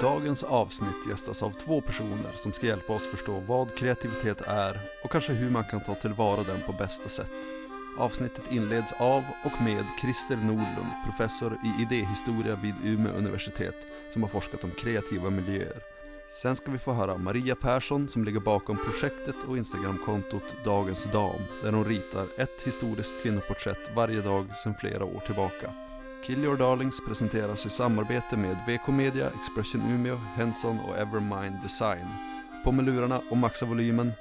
Dagens avsnitt gästas av två personer som ska hjälpa oss förstå vad kreativitet är och kanske hur man kan ta tillvara den på bästa sätt. Avsnittet inleds av och med Christer Nordlund, professor i idéhistoria vid Umeå universitet, som har forskat om kreativa miljöer. Sen ska vi få höra Maria Persson som ligger bakom projektet och Instagramkontot Dagens Dam, där hon ritar ett historiskt kvinnoporträtt varje dag sedan flera år tillbaka. Kill Your Darlings presenteras i samarbete med VK Media, Expression Umeå, Henson och Evermind Design. På med lurarna och maxa volymen,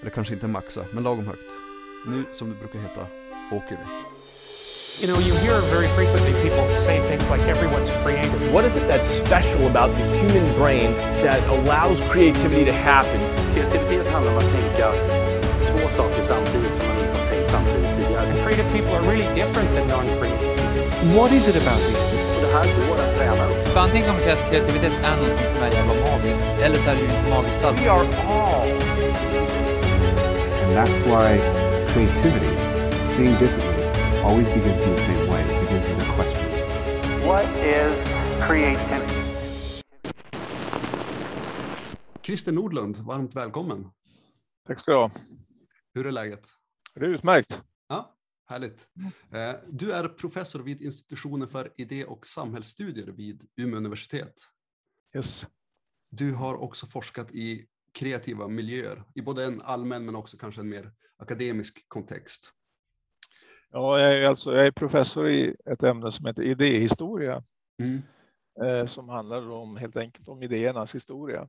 eller kanske inte maxa, men lagom högt. Nu, som det brukar heta, åker vi. You know, you hear very frequently people say things like everyone's creative. What is it that's special about the human brain that allows creativity to happen? Kreativitet handlar om att tänka två saker samtidigt som man inte har tänkt samtidigt tidigare. And creative people are really different than non-creative. What is it about these people? Och det här går att träna upp. För antingen kan man att kreativitet är någonting som är jävla magiskt, eller så är det ju inte magiskt alls. We are all And that's why creativity, seeing differently, always begins in the same way. It begins with a question. What is creativity? Christer Nordlund, varmt välkommen. Tack ska du ha. Hur är läget? Det är utmärkt. Härligt. Eh, Du är professor vid institutionen för idé och samhällsstudier vid Umeå universitet. Yes. Du har också forskat i kreativa miljöer, i både en allmän men också kanske en mer akademisk kontext. Ja, jag, är alltså, jag är professor i ett ämne som heter idéhistoria, Mm. eh, som handlar om helt enkelt om idéernas historia.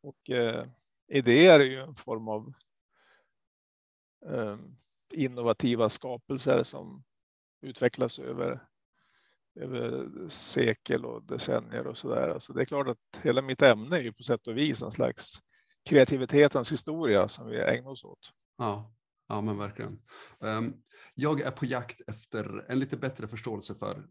Och eh, idéer är ju en form av eh, innovativa skapelser som utvecklas över, över sekel och decennier och så där. Alltså det är klart att hela mitt ämne är ju på sätt och vis en slags kreativitetens historia som vi ägnar oss åt. Ja, ja, men verkligen. Ehm, jag är på jakt efter en lite bättre förståelse för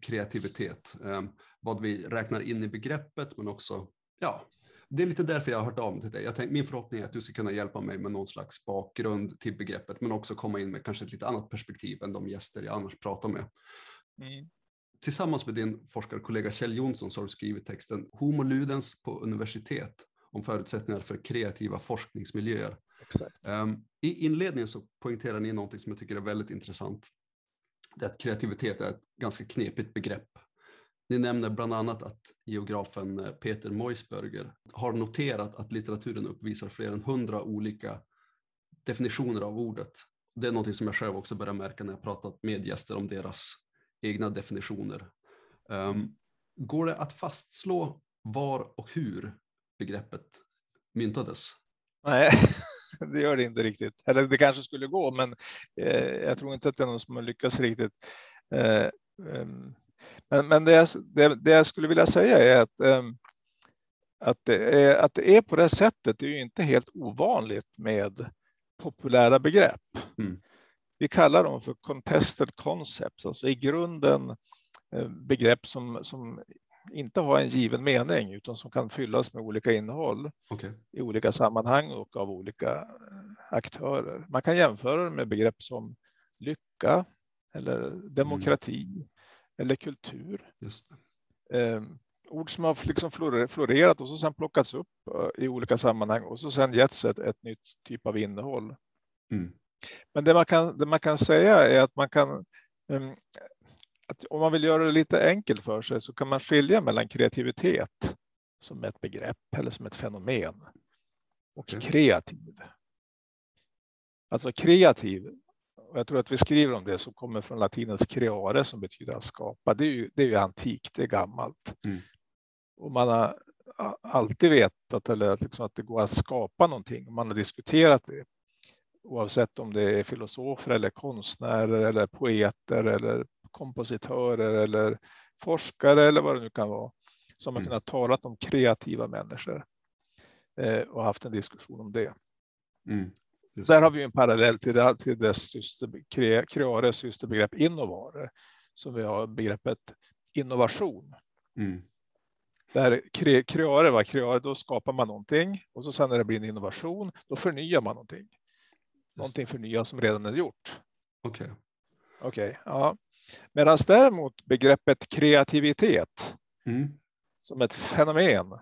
kreativitet, ehm, vad vi räknar in i begreppet, men också, ja, det är lite därför jag har hört av mig till dig. Jag tänk, min förhoppning är att du ska kunna hjälpa mig med någon slags bakgrund till begreppet, men också komma in med kanske ett lite annat perspektiv än de gäster jag annars pratar med. Mm. Tillsammans med din forskarkollega Kjell Jonsson så har du skrivit texten Homo ludens på universitet om förutsättningar för kreativa forskningsmiljöer. Um, I inledningen så poängterar ni någonting som jag tycker är väldigt intressant. Det är att kreativitet är ett ganska knepigt begrepp. Ni nämner bland annat att geografen eh, Peter Moisberger har noterat att litteraturen uppvisar fler än hundra olika definitioner av ordet. Det är någonting som jag själv också börjar märka när jag pratat med gäster om deras egna definitioner. Um, går det att fastslå var och hur begreppet myntades? Nej, det gör det inte riktigt. Eller det kanske skulle gå, men eh, jag tror inte att det är någon som har lyckats riktigt. Eh, ehm, men men det, jag, det, det jag skulle vilja säga är att, ehm, att, det är, att det är på det sättet. Det är ju inte helt ovanligt med populära begrepp. Mm. Vi kallar dem för contested concepts, alltså i grunden eh, begrepp som, som inte har en given mening utan som kan fyllas med olika innehåll Okej. i olika sammanhang och av olika eh, aktörer. Man kan jämföra det med begrepp som lycka eller demokrati eller kultur. Eh, ord som har liksom flore- florerat och så sen plockats upp eh, i olika sammanhang och så sen getts ett, ett nytt typ av innehåll. Mm. Men det man kan, det man kan säga är att man kan ehm, att om man vill göra det lite enkelt för sig så kan man skilja mellan kreativitet som ett begrepp eller som ett fenomen och Okej. kreativ. Alltså kreativ, och jag tror att vi skriver om det som kommer från latinens creare som betyder att skapa. Det är ju, det är ju antikt, det är gammalt. Mm. Och man har alltid vetat eller att, liksom att det går att skapa någonting. Man har diskuterat det oavsett om det är filosofer eller konstnärer eller poeter eller kompositörer eller forskare eller vad det nu kan vara som har Mm. kunnat tala om kreativa människor eh, och haft en diskussion om det. Mm. Där har vi en parallell till, det, till dess syster, creares systerbegrepp innovare, som vi har begreppet innovation. Mm. Där cre, creare var creare, då skapar man någonting och så sen när det blir en innovation, då förnyar man någonting. Någonting förnyat som redan är gjort. Okej. Okej, ja. Medan däremot begreppet kreativitet, Mm. som ett fenomen.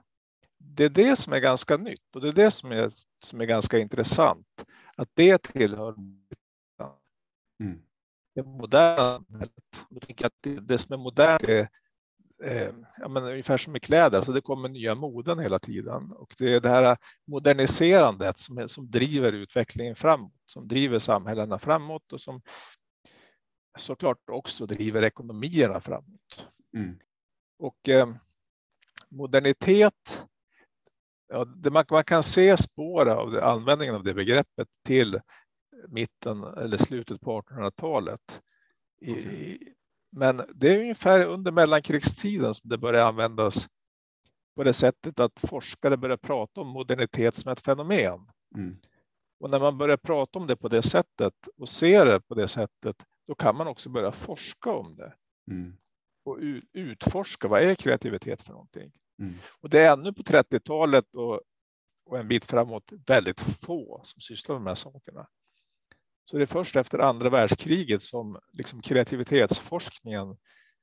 Det är det som är ganska nytt och det är det som är, som är ganska intressant. Att det tillhör Mm. det moderna samhället. Att det, det som är modernt är eh, ja, men ungefär som med kläder, alltså det kommer nya moden hela tiden. Och det är det här moderniserandet som, som driver utvecklingen framåt, som driver samhällena framåt och som såklart också driver ekonomierna framåt. Mm. Och eh, modernitet, ja, det, man, man kan se spår av det, användningen av det begreppet till mitten eller slutet på 1800-talet. I, men det är ungefär under mellankrigstiden som det börjar användas på det sättet att forskare börjar prata om modernitet som ett fenomen. Mm. Och när man börjar prata om det på det sättet och ser det på det sättet, då kan man också börja forska om det Mm. och utforska vad är kreativitet för någonting. Mm. Och det är ännu på 30-talet och, och en bit framåt väldigt få som sysslar med de här sakerna. Så det är först efter andra världskriget som liksom kreativitetsforskningen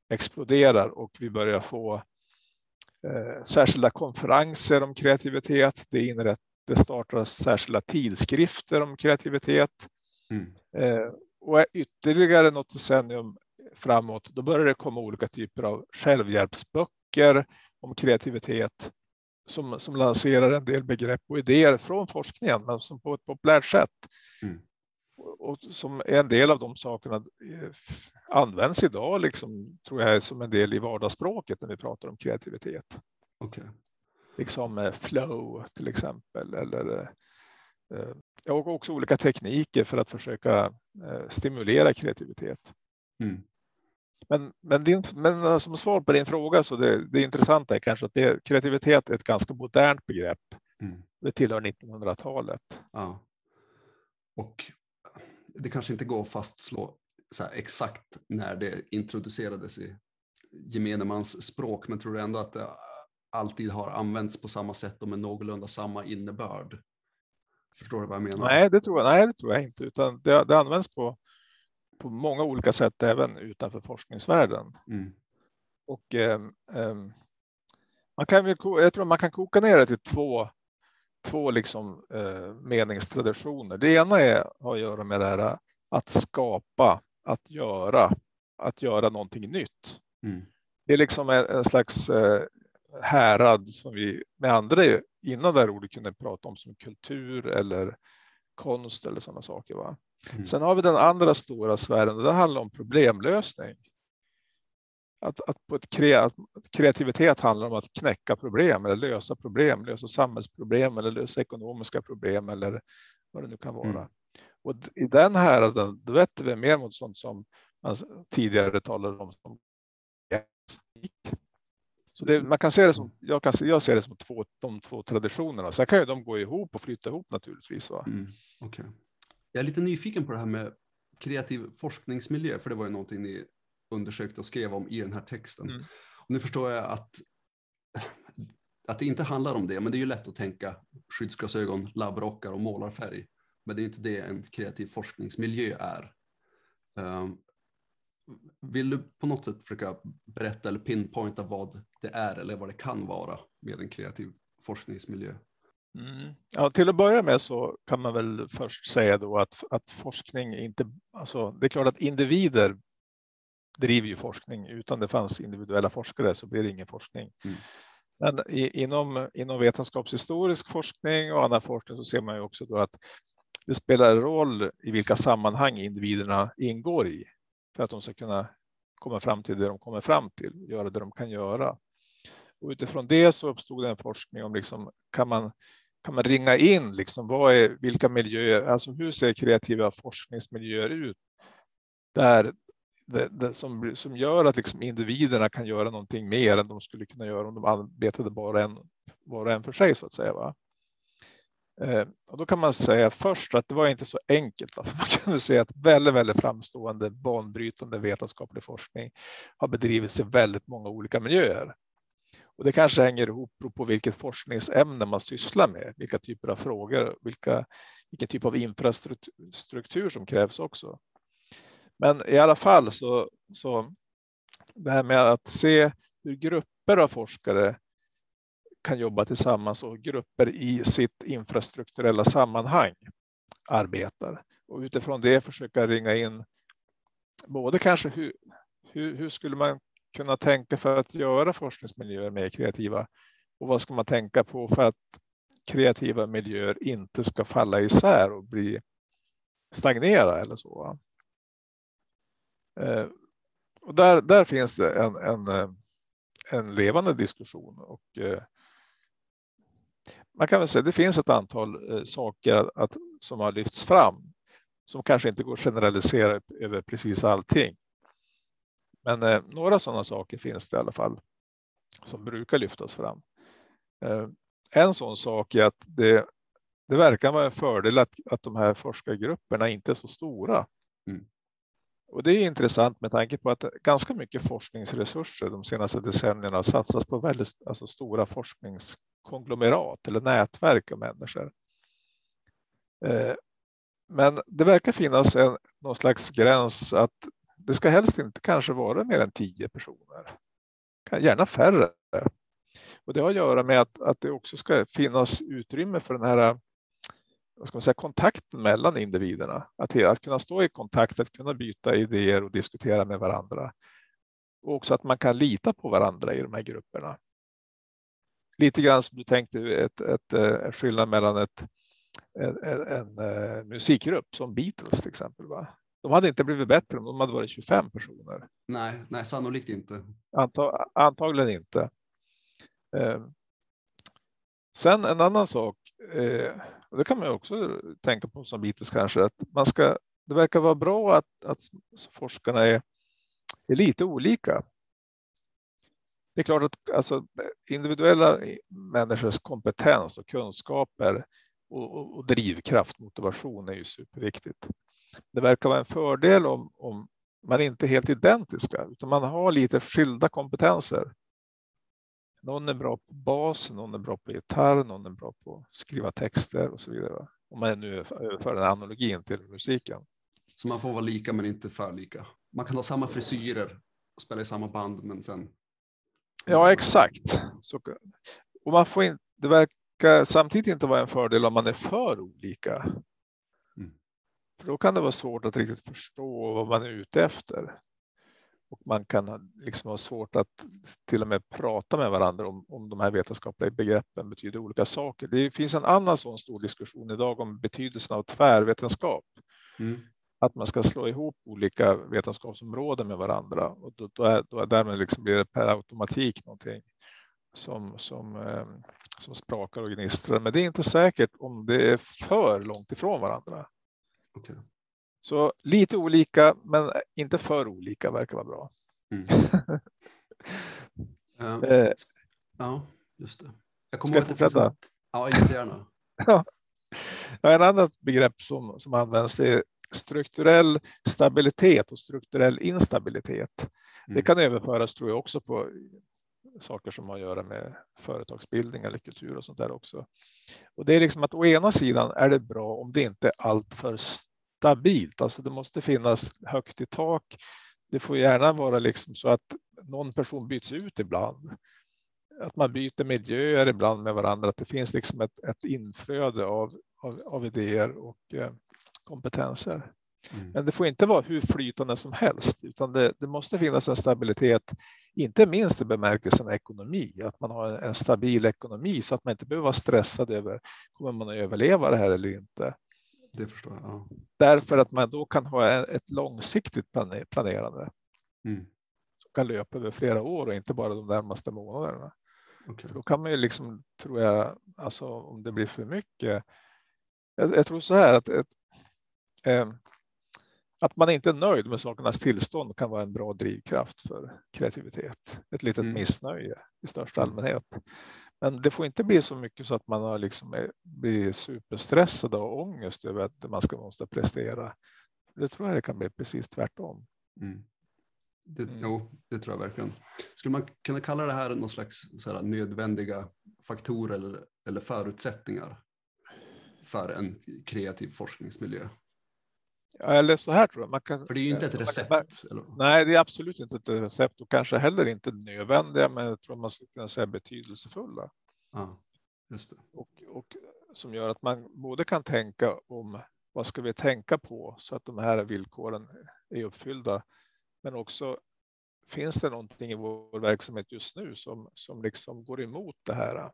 exploderar och vi börjar få eh, särskilda konferenser om kreativitet. Det, inrätt, det startas särskilda tidskrifter om kreativitet. Mm. Eh, och ytterligare något decennium framåt, då börjar det komma olika typer av självhjälpsböcker om kreativitet som, som lanserar en del begrepp och idéer från forskningen, men som på ett populärt sätt. Mm. Och, och som är en del av de sakerna eh, används idag, liksom, tror jag, som en del i vardagsspråket när vi pratar om kreativitet. Okej. Liksom eh, flow till exempel, eller eh, och också olika tekniker för att försöka stimulera kreativitet. Mm. Men, men, din, men eh, som svar på din fråga så det, det intressanta är kanske att det, kreativitet är ett ganska modernt begrepp. Mm. Det tillhör 1900-talet. Ja. Och det kanske inte går att fastslå här exakt när det introducerades i gemene mans språk, men tror du ändå att det alltid har använts på samma sätt och med någorlunda samma innebörd? Förstår du vad jag menar? Nej, det tror jag, nej, det tror jag inte, utan det, det används på, på många olika sätt även utanför forskningsvärlden. Mm. Och ehm, ehm, man kan, jag tror man kan koka ner det till två, två liksom, eh, meningstraditioner. Det ena är, har att göra med det här att skapa, att göra, att göra någonting nytt. Mm. Det är liksom en, en slags eh, härad som vi med andra innan det här ordet kunde prata om som kultur eller konst eller sådana saker. Va? Mm. Sen har vi den andra stora sfären och det handlar om problemlösning. Att, att på ett kre, att kreativitet handlar om att knäcka problem eller lösa problem, lösa samhällsproblem eller lösa ekonomiska problem eller vad det nu kan vara. Mm. Och i den här, då vetter vi mer mot sånt som man tidigare talade om som så det, man kan se det som, jag, kan, se- jag ser det som två, de två traditionerna. Sen kan ju de gå ihop och flytta ihop naturligtvis. Va? Mm. okej. Jag är lite nyfiken på det här med kreativ forskningsmiljö, för det var ju någonting ni undersökte och skrev om i den här texten. Mm. Och nu förstår jag att, att det inte handlar om det, men det är ju lätt att tänka skyddsglasögon, labbrockar och målarfärg. Men det är inte det en kreativ forskningsmiljö är. Um, vill du på något sätt försöka berätta eller pinpointa vad det är eller vad det kan vara med en kreativ forskningsmiljö? Mm. Ja, till att börja med så kan man väl först säga då att, att forskning inte, alltså det är klart att individer driver ju forskning. Utan det fanns individuella forskare så blir det ingen forskning. Mm. Men i, inom, inom vetenskapshistorisk forskning och annan forskning så ser man ju också då att det spelar roll i vilka sammanhang individerna ingår i för att de ska kunna komma fram till det de kommer fram till, göra det de kan göra. Och utifrån det så uppstod det en forskning om liksom, kan man kan man ringa in liksom, vad är, vilka miljöer, alltså hur ser kreativa forskningsmiljöer ut där det, det, som, som gör att liksom individerna kan göra någonting mer än de skulle kunna göra om de arbetade bara en, var och en för sig så att säga. Va? Eh, och då kan man säga först att det var inte så enkelt. Va? Man kunde säga att väldigt, väldigt framstående banbrytande vetenskaplig forskning har bedrivits i väldigt många olika miljöer. Och det kanske hänger ihop på vilket forskningsämne man sysslar med, vilka typer av frågor, vilka, vilken typ av infrastruktur som krävs också. Men i alla fall så, så det här med att se hur grupper av forskare kan jobba tillsammans och grupper i sitt infrastrukturella sammanhang arbetar. Och utifrån det försöka ringa in både kanske hur, hur, hur skulle man kunna tänka för att göra forskningsmiljöer mer kreativa och vad ska man tänka på för att kreativa miljöer inte ska falla isär och bli stagnera eller så. Eh, och där, där finns det en, en, eh, en levande diskussion och eh, man kan väl säga att det finns ett antal saker att, som har lyfts fram som kanske inte går att generalisera över precis allting. Men eh, några sådana saker finns det i alla fall som brukar lyftas fram. Eh, en sån sak är att det, det verkar vara en fördel att, att de här forskargrupperna inte är så stora. Mm. Och det är intressant med tanke på att ganska mycket forskningsresurser de senaste decennierna satsas på väldigt alltså stora forskningskonglomerat eller nätverk av människor. Eh, men det verkar finnas en, någon slags gräns att det ska helst inte kanske vara mer än tio personer. Gärna färre. Och det har att göra med att, att det också ska finnas utrymme för den här vad ska man säga, kontakten mellan individerna. Att, att kunna stå i kontakt, att kunna byta idéer och diskutera med varandra. Och också att man kan lita på varandra i de här grupperna. Lite grann som du tänkte ett, ett, ett skillnad mellan ett, en, en, en, eh, musikgrupp som Beatles till exempel. Va? De hade inte blivit bättre om de hade varit 25 personer. Nej, nej sannolikt inte. Antag, antagligen inte. Eh, sen en annan sak, eh, och det kan man också tänka på som Beatles kanske, att man ska, det verkar vara bra att, att forskarna är, är lite olika. Det är klart att alltså, individuella människors kompetens och kunskaper och, och, och drivkraft, motivation är ju superviktigt. Det verkar vara en fördel om, om man inte är helt identiska, utan man har lite skilda kompetenser. Någon är bra på bas, någon är bra på gitarr, någon är bra på att skriva texter och så vidare. Om man nu överför den analogin till musiken. Så man får vara lika men inte för lika. Man kan ha samma frisyrer och spela i samma band men sen. Ja, exakt. Så, och man får inte, det verkar samtidigt inte vara en fördel om man är för olika. För då kan det vara svårt att riktigt förstå vad man är ute efter. Och man kan liksom ha svårt att till och med prata med varandra om, om de här vetenskapliga begreppen betyder olika saker. Det finns en annan sån stor diskussion idag om betydelsen av tvärvetenskap. Mm. Att man ska slå ihop olika vetenskapsområden med varandra och då, då, är, då är därmed liksom blir det per automatik någonting som, som, eh, som sprakar och gnistrar. Men det är inte säkert om det är för långt ifrån varandra. Okay. Så lite olika, men inte för olika verkar vara bra. Mm. uh, ja, just det. Jag kommer Ska jag fortsätta? Ja, jättegärna. ja. En annan begrepp som, som används är strukturell stabilitet och strukturell instabilitet. Mm. Det kan överföras tror jag också på saker som har att göra med företagsbildning eller kultur och sånt där också. Och det är liksom att å ena sidan är det bra om det inte är alltför stabilt, alltså det måste finnas högt i tak. Det får gärna vara liksom så att någon person byts ut ibland. Att man byter miljöer ibland med varandra, att det finns liksom ett, ett inflöde av, av, av idéer och eh, kompetenser. Mm. Men det får inte vara hur flytande som helst, utan det, det, måste finnas en stabilitet, inte minst i bemärkelsen ekonomi, att man har en, stabil ekonomi så att man inte behöver vara stressad över kommer man att överleva det här eller inte. Det förstår jag. Ja. Därför att man då kan ha ett långsiktigt planerande mm. som kan löpa över flera år och inte bara de närmaste månaderna. Okay. Då kan man ju liksom, tror jag, alltså om det blir för mycket. Jag, jag tror så här att ett, eh, att man inte är nöjd med sakernas tillstånd kan vara en bra drivkraft för kreativitet. Ett litet mm. missnöje i största allmänhet. Men det får inte bli så mycket så att man har liksom blir superstressad och ångest över att man ska måste prestera. Det tror jag det kan bli precis tvärtom. Mm. Det, mm. Jo, det tror jag verkligen. Skulle man kunna kalla det här någon slags här, nödvändiga faktorer eller, eller förutsättningar för en kreativ forskningsmiljö? Eller så här tror jag. Man kan, För det är ju inte ett recept. Kan, nej, det är absolut inte ett recept och kanske heller inte nödvändiga, men jag tror man skulle kunna säga betydelsefulla. Ja, just det. och, och som gör att man både kan tänka om vad ska vi tänka på så att de här villkoren är uppfyllda. Men också finns det någonting i vår verksamhet just nu som, som liksom går emot det här?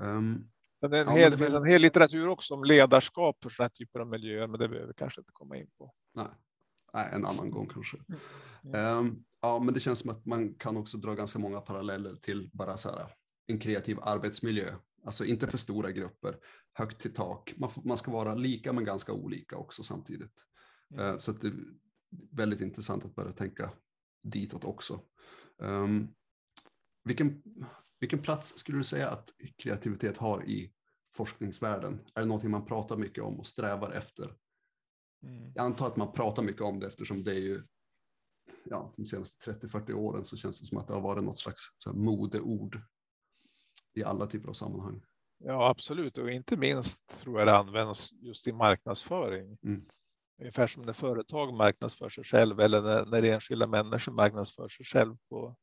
Ehm, Men en, Ja, men hel, väl- en hel litteratur också om ledarskap för sådana här typer av miljöer, men det behöver vi kanske inte komma in på. nej. nej, en annan gång kanske. Mm. Ehm, ja, men det känns som att man kan också dra ganska många paralleller till bara så här, en kreativ arbetsmiljö. Alltså inte för stora grupper, högt till tak. Man, får, man ska vara lika men ganska olika också samtidigt. Mm. Eh, så det är väldigt intressant att börja tänka ditåt också. Ehm, vilken, vilken plats skulle du säga att kreativitet har i forskningsvärlden? Är det någonting man pratar mycket om och strävar efter? Mm. Jag antar att man pratar mycket om det eftersom det är ju ja, de senaste 30-40 åren så känns det som att det har varit något slags modeord i alla typer av sammanhang. Ja, absolut. Och inte minst tror jag det används just i marknadsföring. Mm. Ungefär som när företag marknadsför sig själv eller när, när enskilda människor marknadsför sig själv på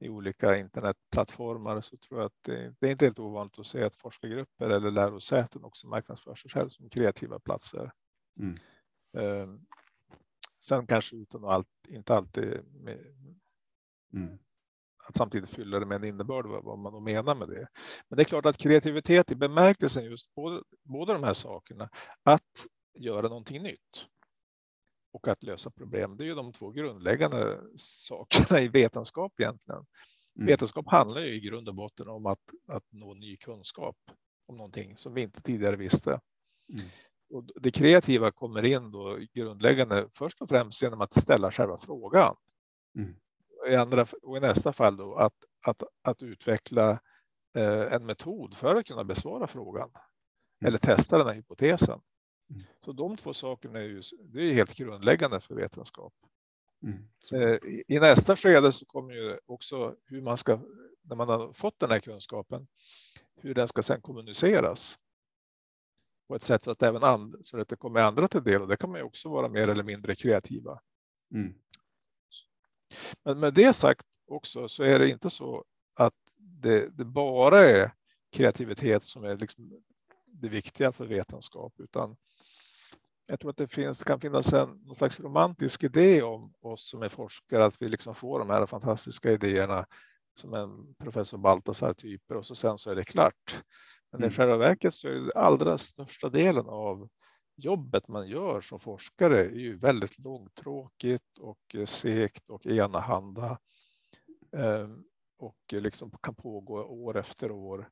i olika internetplattformar så tror jag att det, det är inte helt ovanligt att se att forskargrupper eller lärosäten också marknadsför sig själv som kreativa platser. Mm. Eh, sen kanske utan att allt, inte alltid med, Mm. att samtidigt fylla det med en innebörd vad, vad man då menar med det. Men det är klart att kreativitet i bemärkelsen just både, båda de här sakerna, att göra någonting nytt och att lösa problem, det är ju de två grundläggande sakerna i vetenskap egentligen. Mm. Vetenskap handlar ju i grund och botten om att, att nå ny kunskap om någonting som vi inte tidigare visste. Mm. Och det kreativa kommer in då grundläggande först och främst genom att ställa själva frågan. Mm. I andra, och i nästa fall då att, att, att utveckla eh, en metod för att kunna besvara frågan eller testa den här hypotesen. Mm. Så de två sakerna är ju det är helt grundläggande för vetenskap. Mm. Eh, i- I nästa skede så kommer ju också hur man ska, när man har fått den här kunskapen, hur den ska sedan kommuniceras på ett sätt så att även and, så att det kommer andra till del och det kan man ju också vara mer eller mindre kreativa. mm. Men med det sagt också så är det inte så att det, det bara är kreativitet som är liksom det viktiga för vetenskap, utan jag tror att det, finns, kan finnas en någon slags romantisk idé om oss som är forskare, att vi liksom får de här fantastiska idéerna som en professor Baltasar typer och så sen så är det klart. Men Mm. i själva verket så är det allra största delen av jobbet man gör som forskare är ju väldigt långtråkigt och eh, segt och enahanda. Eh, Och liksom kan pågå år efter år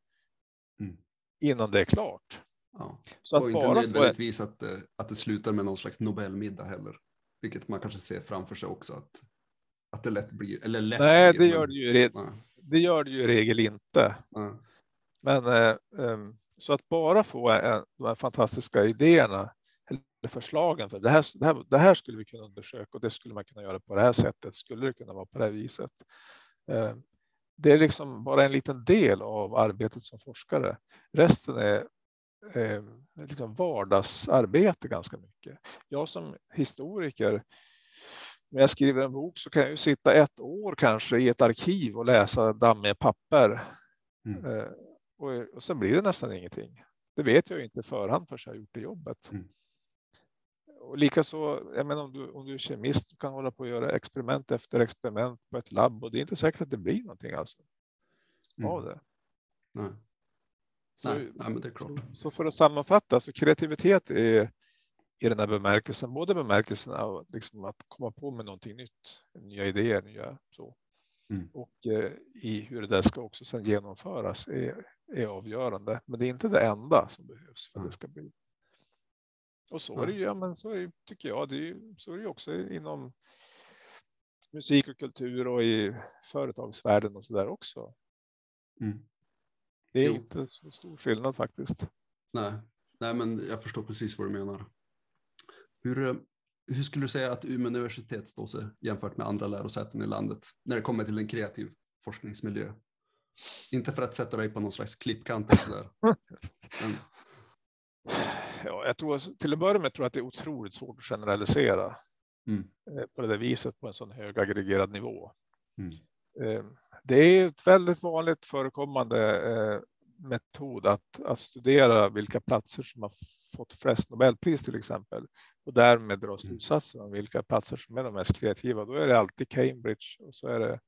Mm. innan det är klart. Ja. Så att Och inte nödvändigtvis att, eh, att det slutar med någon slags Nobelmiddag heller. Vilket man kanske ser framför sig också att, att det lätt blir. Eller lätt Nej, blir, det gör men- det ju, Nej, det gör det ju i regel inte. nej. Men eh, ehm, så att bara få de här fantastiska idéerna eller förslagen för det här, det, här, det här skulle vi kunna undersöka och det skulle man kunna göra på det här sättet. Skulle det kunna vara på det här viset? Eh, det är liksom bara en liten del av arbetet som forskare. Resten är eh, liksom vardagsarbete ganska mycket. Jag som historiker, när jag skriver en bok så kan jag ju sitta ett år kanske i ett arkiv och läsa dammiga papper. Mm. Eh, och, och sen blir det nästan ingenting. Det vet jag ju inte förhand förrän jag har gjort det jobbet. Mm. Och likaså, jag menar om du, om du är kemist, du kan hålla på och göra experiment efter experiment på ett labb och det är inte säkert att det blir någonting alltså Mm. av det. Nej. Så, Nej, nej, men det är klart. så för att sammanfatta, så kreativitet är i den här bemärkelsen, både bemärkelsen av liksom att komma på med någonting nytt, nya idéer, nya så. Mm. Och eh, i hur det där ska också sedan genomföras är, är avgörande. Men det är inte det enda som behövs för att Mm. det ska bli. Och så är det ju, ja, men så är tycker jag, det är, så är det ju också inom musik och kultur och i företagsvärlden och så där också. Mm. Det är Jo. inte så stor skillnad faktiskt. Nej. Nej, men jag förstår precis vad du menar. Hur, eh, hur skulle du säga att Umeå universitet står sig jämfört med andra lärosäten i landet när det kommer till en kreativ forskningsmiljö? Inte för att sätta dig på någon slags klippkant eller sådär. Men, Ja, jag tror, till att börja med tror jag att det är otroligt svårt att generalisera Mm. eh, på det där viset på en sån hög aggregerad nivå. Mm. Det är ett väldigt vanligt förekommande eh, metod att, att studera vilka platser som har fått flest Nobelpris till exempel och därmed dra slutsatser om vilka platser som är de mest kreativa. Då är det alltid Cambridge och så är det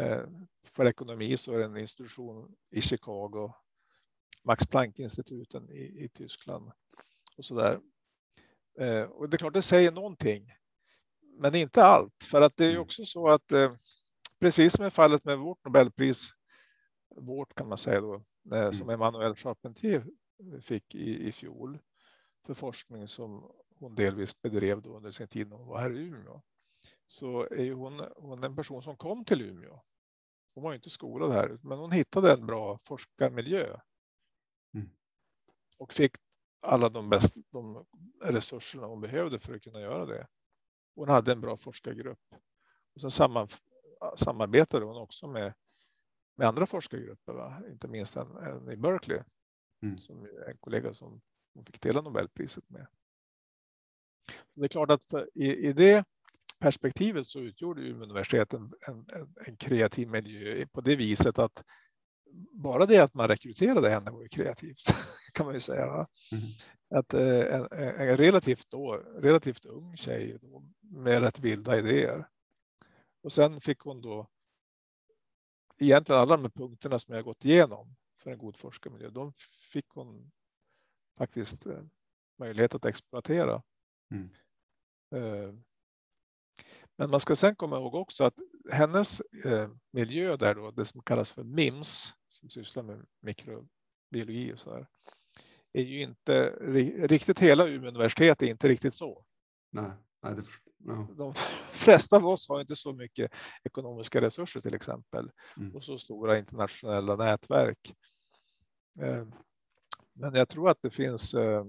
eh, för ekonomi så är det en institution i Chicago, Max Planck-instituten i, i Tyskland och så där. Eh, och det är klart, det säger någonting, men inte allt, för att det är ju också så att precis som i fallet med vårt Nobelpris, vårt kan man säga då, eh, som Emmanuel Charpentier fick i, i fjol för forskning som hon delvis bedrev då under sin tid när hon var här i Umeå. Så är hon, hon en person som kom till Umeå. Hon var ju inte skolad här, men hon hittade en bra forskarmiljö. Mm. Och fick alla de, bästa, de resurserna hon behövde för att kunna göra det. Hon hade en bra forskargrupp. Och sen samman, samarbetade hon också med, med andra forskargrupper, va? inte minst en, en i Berkeley, Mm. som är en kollega som hon fick dela Nobelpriset med. Så det är klart att för, i, i det perspektivet så utgjorde Umeå universitet en, en, en, kreativ miljö på det viset att bara det att man rekryterade henne var ju kreativt kan man ju säga. Mm. Att eh, en, en, relativt, då, relativt ung tjej då, med rätt vilda idéer. Och sen fick hon då egentligen alla de här punkterna som jag gått igenom för en god forskarmiljö. De fick hon faktiskt eh, möjlighet att exploatera. Mm. Eh, men man ska sen komma ihåg också att hennes eh, miljö där då, det som kallas för MIMS, som sysslar med mikrobiologi och så där, är ju inte riktigt hela Umeå universitet är inte riktigt så. Nej, nej det, ja. De flesta av oss har inte så mycket ekonomiska resurser till exempel Mm. och så stora internationella nätverk. Eh, Men jag tror att det finns eh,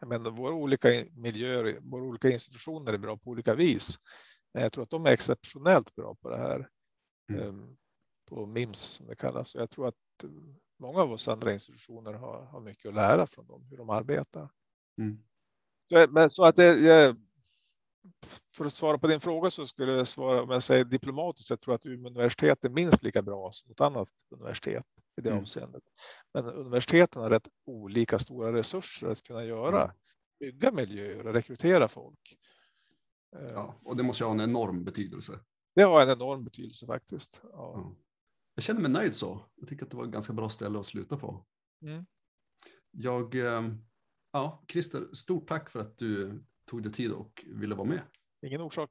jag menar, våra olika miljöer, våra olika institutioner är bra på olika vis. Men jag tror att de är exceptionellt bra på det här. Mm. eh, På MIMS som det kallas. Och jag tror att många av oss andra institutioner har, har mycket att lära från dem, hur de arbetar. Mm. Så, men, så att det, jag, för att svara på din fråga så skulle jag svara, om jag säger diplomatiskt, jag tror att Umeå universitet är minst lika bra som något annat universitet i det Mm. avseendet. Men universiteten har rätt olika stora resurser att kunna göra, Mm. bygga miljöer och rekrytera folk. Eh, Ja, och det måste ju ha en enorm betydelse. Det har en enorm betydelse faktiskt. Ja. Ja. Jag känner mig nöjd så. Jag tycker att det var ett ganska bra ställe att sluta på. Mm. Jag, eh, ja, Christer, stort tack för att du tog dig tid och ville vara med. Ingen orsak.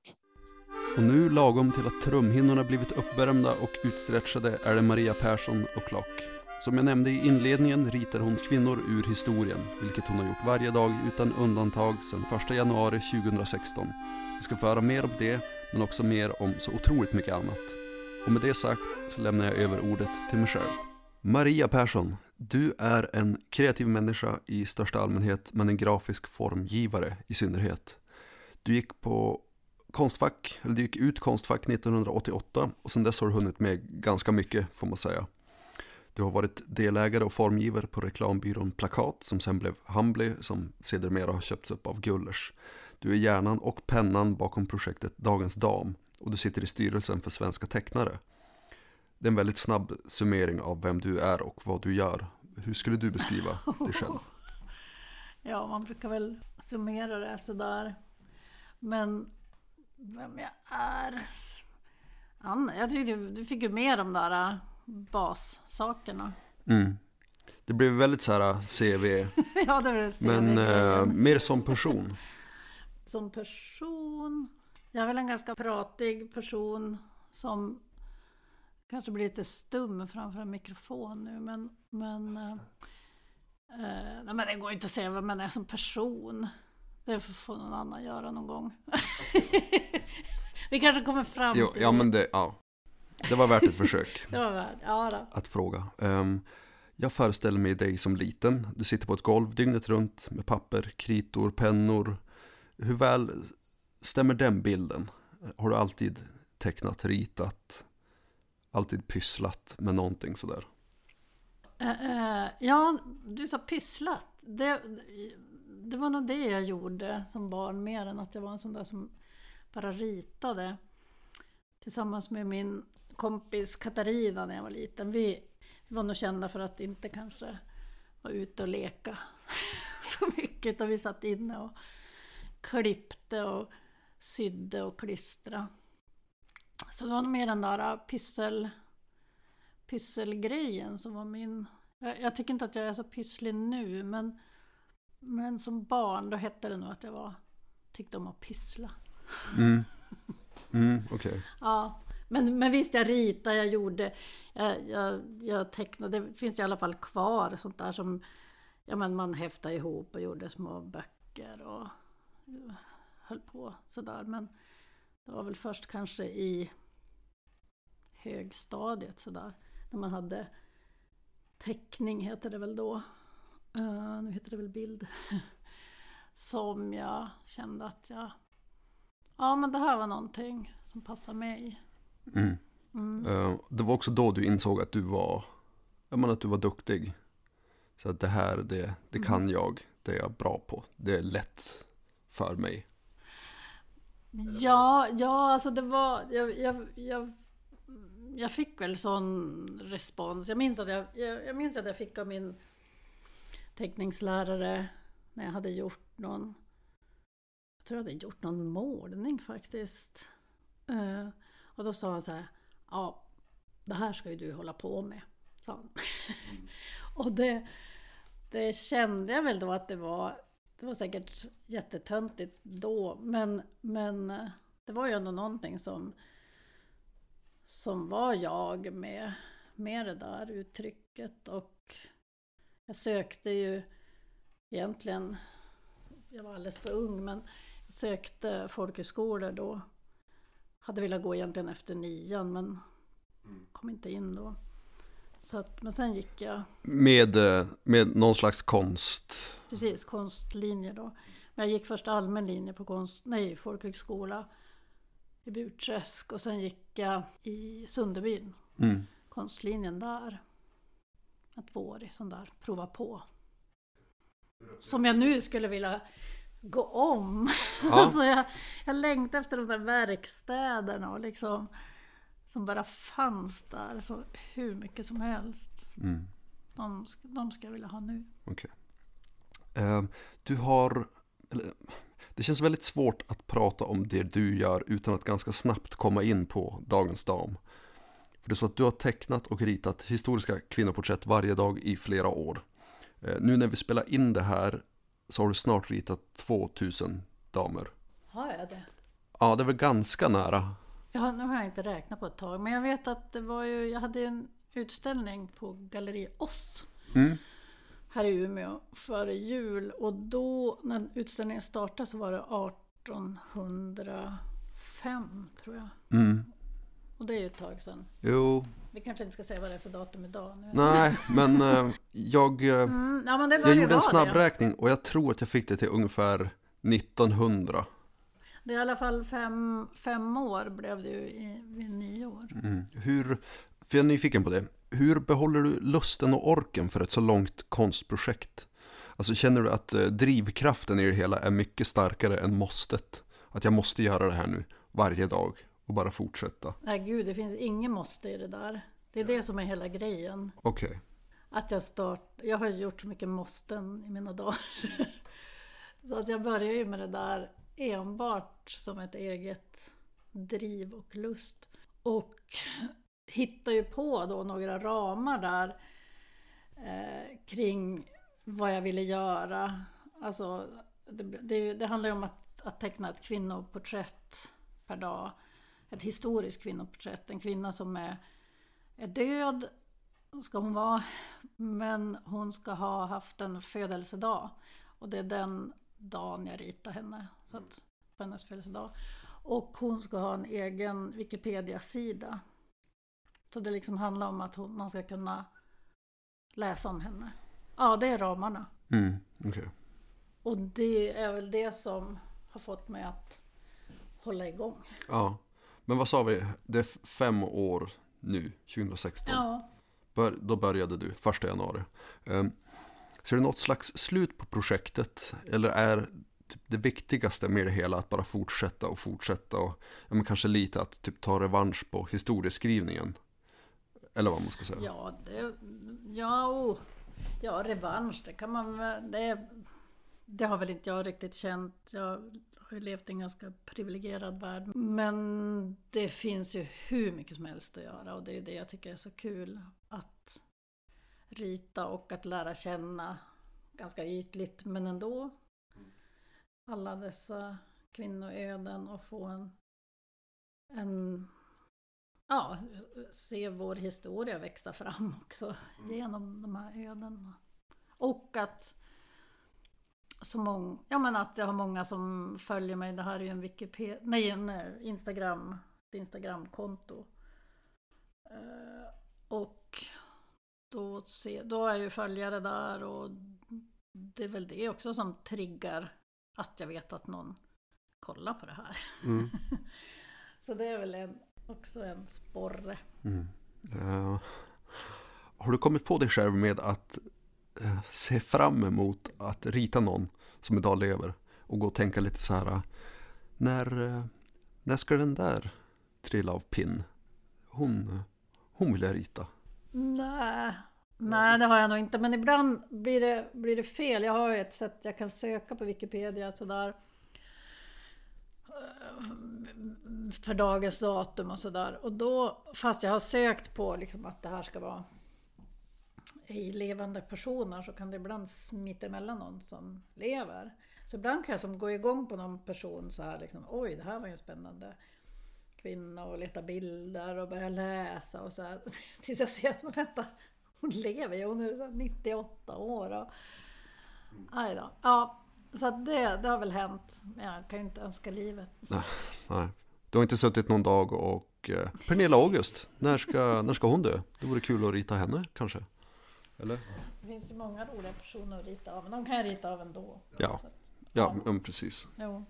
Och nu lagom till att trumhinnorna blivit uppvärmda och utstretchade är det Maria Persson och Klock. Som jag nämnde i inledningen ritar hon kvinnor ur historien, vilket hon har gjort varje dag utan undantag sedan 1 januari 2016. Vi ska få höra mer om det, men också mer om så otroligt mycket annat. Och med det sagt så lämnar jag över ordet till mig själv. Maria Persson, du är en kreativ människa i största allmänhet, men en grafisk formgivare i synnerhet. Du gick på Konstfack, eller du gick ut Konstfack 1988 och sedan dess har du hunnit med ganska mycket får man säga. Du har varit delägare och formgivare på reklambyrån Plakat som sen blev Humbly som sedermera har köpts upp av Gullers. Du är hjärnan och pennan bakom projektet Dagens Dam och du sitter i styrelsen för Svenska Tecknare. Det är en väldigt snabb summering av vem du är och vad du gör. Hur skulle du beskriva dig själv? Ja, man brukar väl summera det sådär. Men vem jag är? Anna, jag tyckte du fick ju med de där äh, bassakerna. Mm. Det blev väldigt så här CV, ja, det vill säga. men eh, mer som person. Som person. Jag är väl en ganska pratig person som kanske blir lite stum framför en mikrofon nu. Men, men, eh, eh, nej, men det går inte att säga vem man är som person. Det får någon annan göra någon gång. Vi kanske kommer fram Jo, till ja, men det, ja. det var värt ett försök Det var värt. Ja, då. att fråga. Ehm, jag föreställer mig dig som liten. Du sitter på ett golv dygnet runt med papper, kritor, pennor. Hur väl stämmer den bilden? Har du alltid tecknat, ritat, alltid pysslat med någonting sådär? Eh, eh, ja, du sa pysslat. Det, det var nog det jag gjorde som barn mer än att jag var en sån där som bara ritade. Tillsammans med min kompis Katarina när jag var liten. Vi, vi var nog kända för att inte kanske vara ute och leka så mycket. Utan vi satt inne och klippte och sydde och klistrade. Så det var nog mer den där pyssel, pysselgrejen som var min... Jag, jag tycker inte att jag är så pysslig nu men, men som barn då hette det nog att jag var, tyckte om att pyssla. Mm. Mm, Okej. Ja, men, men visst jag ritade, jag gjorde, jag, jag, jag tecknade, det finns i alla fall kvar sånt där som ja, men man häftade ihop och gjorde små böcker och höll på sådär. Men det var väl först kanske i högstadiet sådär, när man hade teckning heter det väl då. Eh, nu heter det väl bild. Som jag kände att jag, ja men det här var någonting som passar mig. Mm. Mm. Eh, Det var också då du insåg att du var, jag menar att du var duktig. Så att det här, det, det kan jag, det är jag bra på. Det är lätt för mig. Ja, ja, alltså det var... Jag, jag, jag, jag fick väl sån respons. Jag minns, att jag, jag, jag minns att jag fick av min teckningslärare när jag hade gjort någon... Jag tror jag hade gjort någon målning faktiskt. Uh, och då sa han så här. Ja, det här ska ju du hålla på med. Sa han. och det, det kände jag väl då att det var det var säkert jättetöntigt då, men, men det var ju ändå någonting som, som var jag med, med det där uttrycket. Och jag sökte ju egentligen, jag var alldeles för ung, men jag sökte folkhögskolor då. Hade velat gå egentligen efter nian, men kom inte in då. Så att, men sen gick jag Med, eh, med någon slags konst. Precis, konstlinje då. Men jag gick först allmän linje på konst, nej, folkhögskola i Burträsk och sen gick jag i Sunderbyn, Mm. konstlinjen där. En tvåårig sån där, prova på. Som jag nu skulle vilja gå om. Ja. alltså jag, jag längtar efter de där verkstäderna och liksom som bara fanns där så hur mycket som helst. Mm. De, de ska jag vilja ha nu. Okej. Eh, Du har, eller, det känns väldigt svårt att prata om det du gör utan att ganska snabbt komma in på dagens dam. För det är så att du har tecknat och ritat historiska kvinnoporträtt varje dag i flera år. Eh, Nu när vi spelar in det här så har du snart ritat 2000 damer. Har jag det? Ja, det är väl ganska nära. Ja, nu har jag inte räknat på ett tag, men jag vet att det var ju, jag hade ju en utställning på Galleri Oss Mm. Här i Umeå före jul och då när utställningen startade så var det 1805 tror jag. Mm. Och det är ju ett tag sedan. Jo, Vi kanske inte ska säga vad det är för datum idag. Nu. nej, men eh, jag, eh, Mm, ja, men jag gjorde en snabbräkning och jag tror att jag fick det till ungefär 1900. Det är i alla fall fem, fem år blev det ju i, vid nyår. Mm. Hur, för jag är nyfiken på det. Hur behåller du lusten och orken för ett så långt konstprojekt? Alltså känner du att eh, drivkraften i det hela är mycket starkare än måstet? Att jag måste göra det här nu varje dag och bara fortsätta? Nej gud, det finns ingen måste i det där. Det är det som är hela grejen. Okej. Att jag start, jag har gjort så mycket måsten i mina dagar. Så att jag börjar ju med det där enbart som ett eget driv och lust. Och hittar ju på då några ramar där eh, kring vad jag ville göra. Alltså, det, det, det handlar ju om att, att teckna ett kvinnoporträtt per dag. Ett historiskt kvinnoporträtt. En kvinna som är, är död ska hon vara. Men hon ska ha haft en födelsedag. Och det är den dagen jag ritar henne. Så att, på hennes födelsedag. Och hon ska ha en egen Wikipedia-sida. Så det liksom handlar om att hon, man ska kunna läsa om henne. Ja, det är ramarna. Mm, okej. Och det är väl det som har fått mig att hålla igång. Ja. Men vad sa vi? Det är fem år nu, 2016. Ja, Bör, då började du, första januari. Um, är det något slags slut på projektet? Eller är typ det viktigaste med det hela att bara fortsätta och fortsätta och ja, kanske lite att typ ta revansch på historieskrivningen. Eller vad man ska säga. Ja, det, ja, oh, ja revansch, det kan man det, det har väl inte jag riktigt känt. Jag har ju levt i en ganska privilegierad värld. Men det finns ju hur mycket som helst att göra och det är ju det jag tycker är så kul. Att rita och att lära känna ganska ytligt men ändå alla dessa kvinnoöden och få en, en ja, se vår historia växa fram också genom de här ödena. Och att så många, ja men att jag har många som följer mig. Det här är ju en Wikipedia, nej en eh, Instagram, ett Instagramkonto. Eh, och då, se, då är jag ju följare där och det är väl det också som triggar att jag vet att någon kollar på det här. Mm. Så det är väl en, också en sporre. Mm. Eh, har du kommit på dig själv med att eh, se fram emot att rita någon som idag lever och gå och tänka lite så här när, eh, när ska den där trilla av pinn? Hon, hon vill jag rita. Nej, nej det har jag nog inte. Men ibland blir det, blir det fel. Jag har ju ett sätt jag kan söka på Wikipedia sådär. Eh, För dagens datum och sådär. Och då, fast jag har sökt på liksom att det här ska vara i levande personer så kan det ibland smita emellan någon som lever. Så ibland kan jag som gå igång på någon person så här liksom, oj det här var ju en spännande kvinna och leta bilder och börja läsa och så här. Tills jag ser att, men vänta, hon lever ju, hon är så här 98 år och... Aj då. Ja, så det, det har väl hänt. Men jag kan ju inte önska livet. Nej, nej. Du har inte suttit någon dag och eh, Pernilla August, när ska, när ska hon dö? Det vore kul att rita henne kanske. Eller? Det finns ju många roliga personer att rita av, men de kan jag rita av ändå. Ja. Så att, Ja, men precis. jo.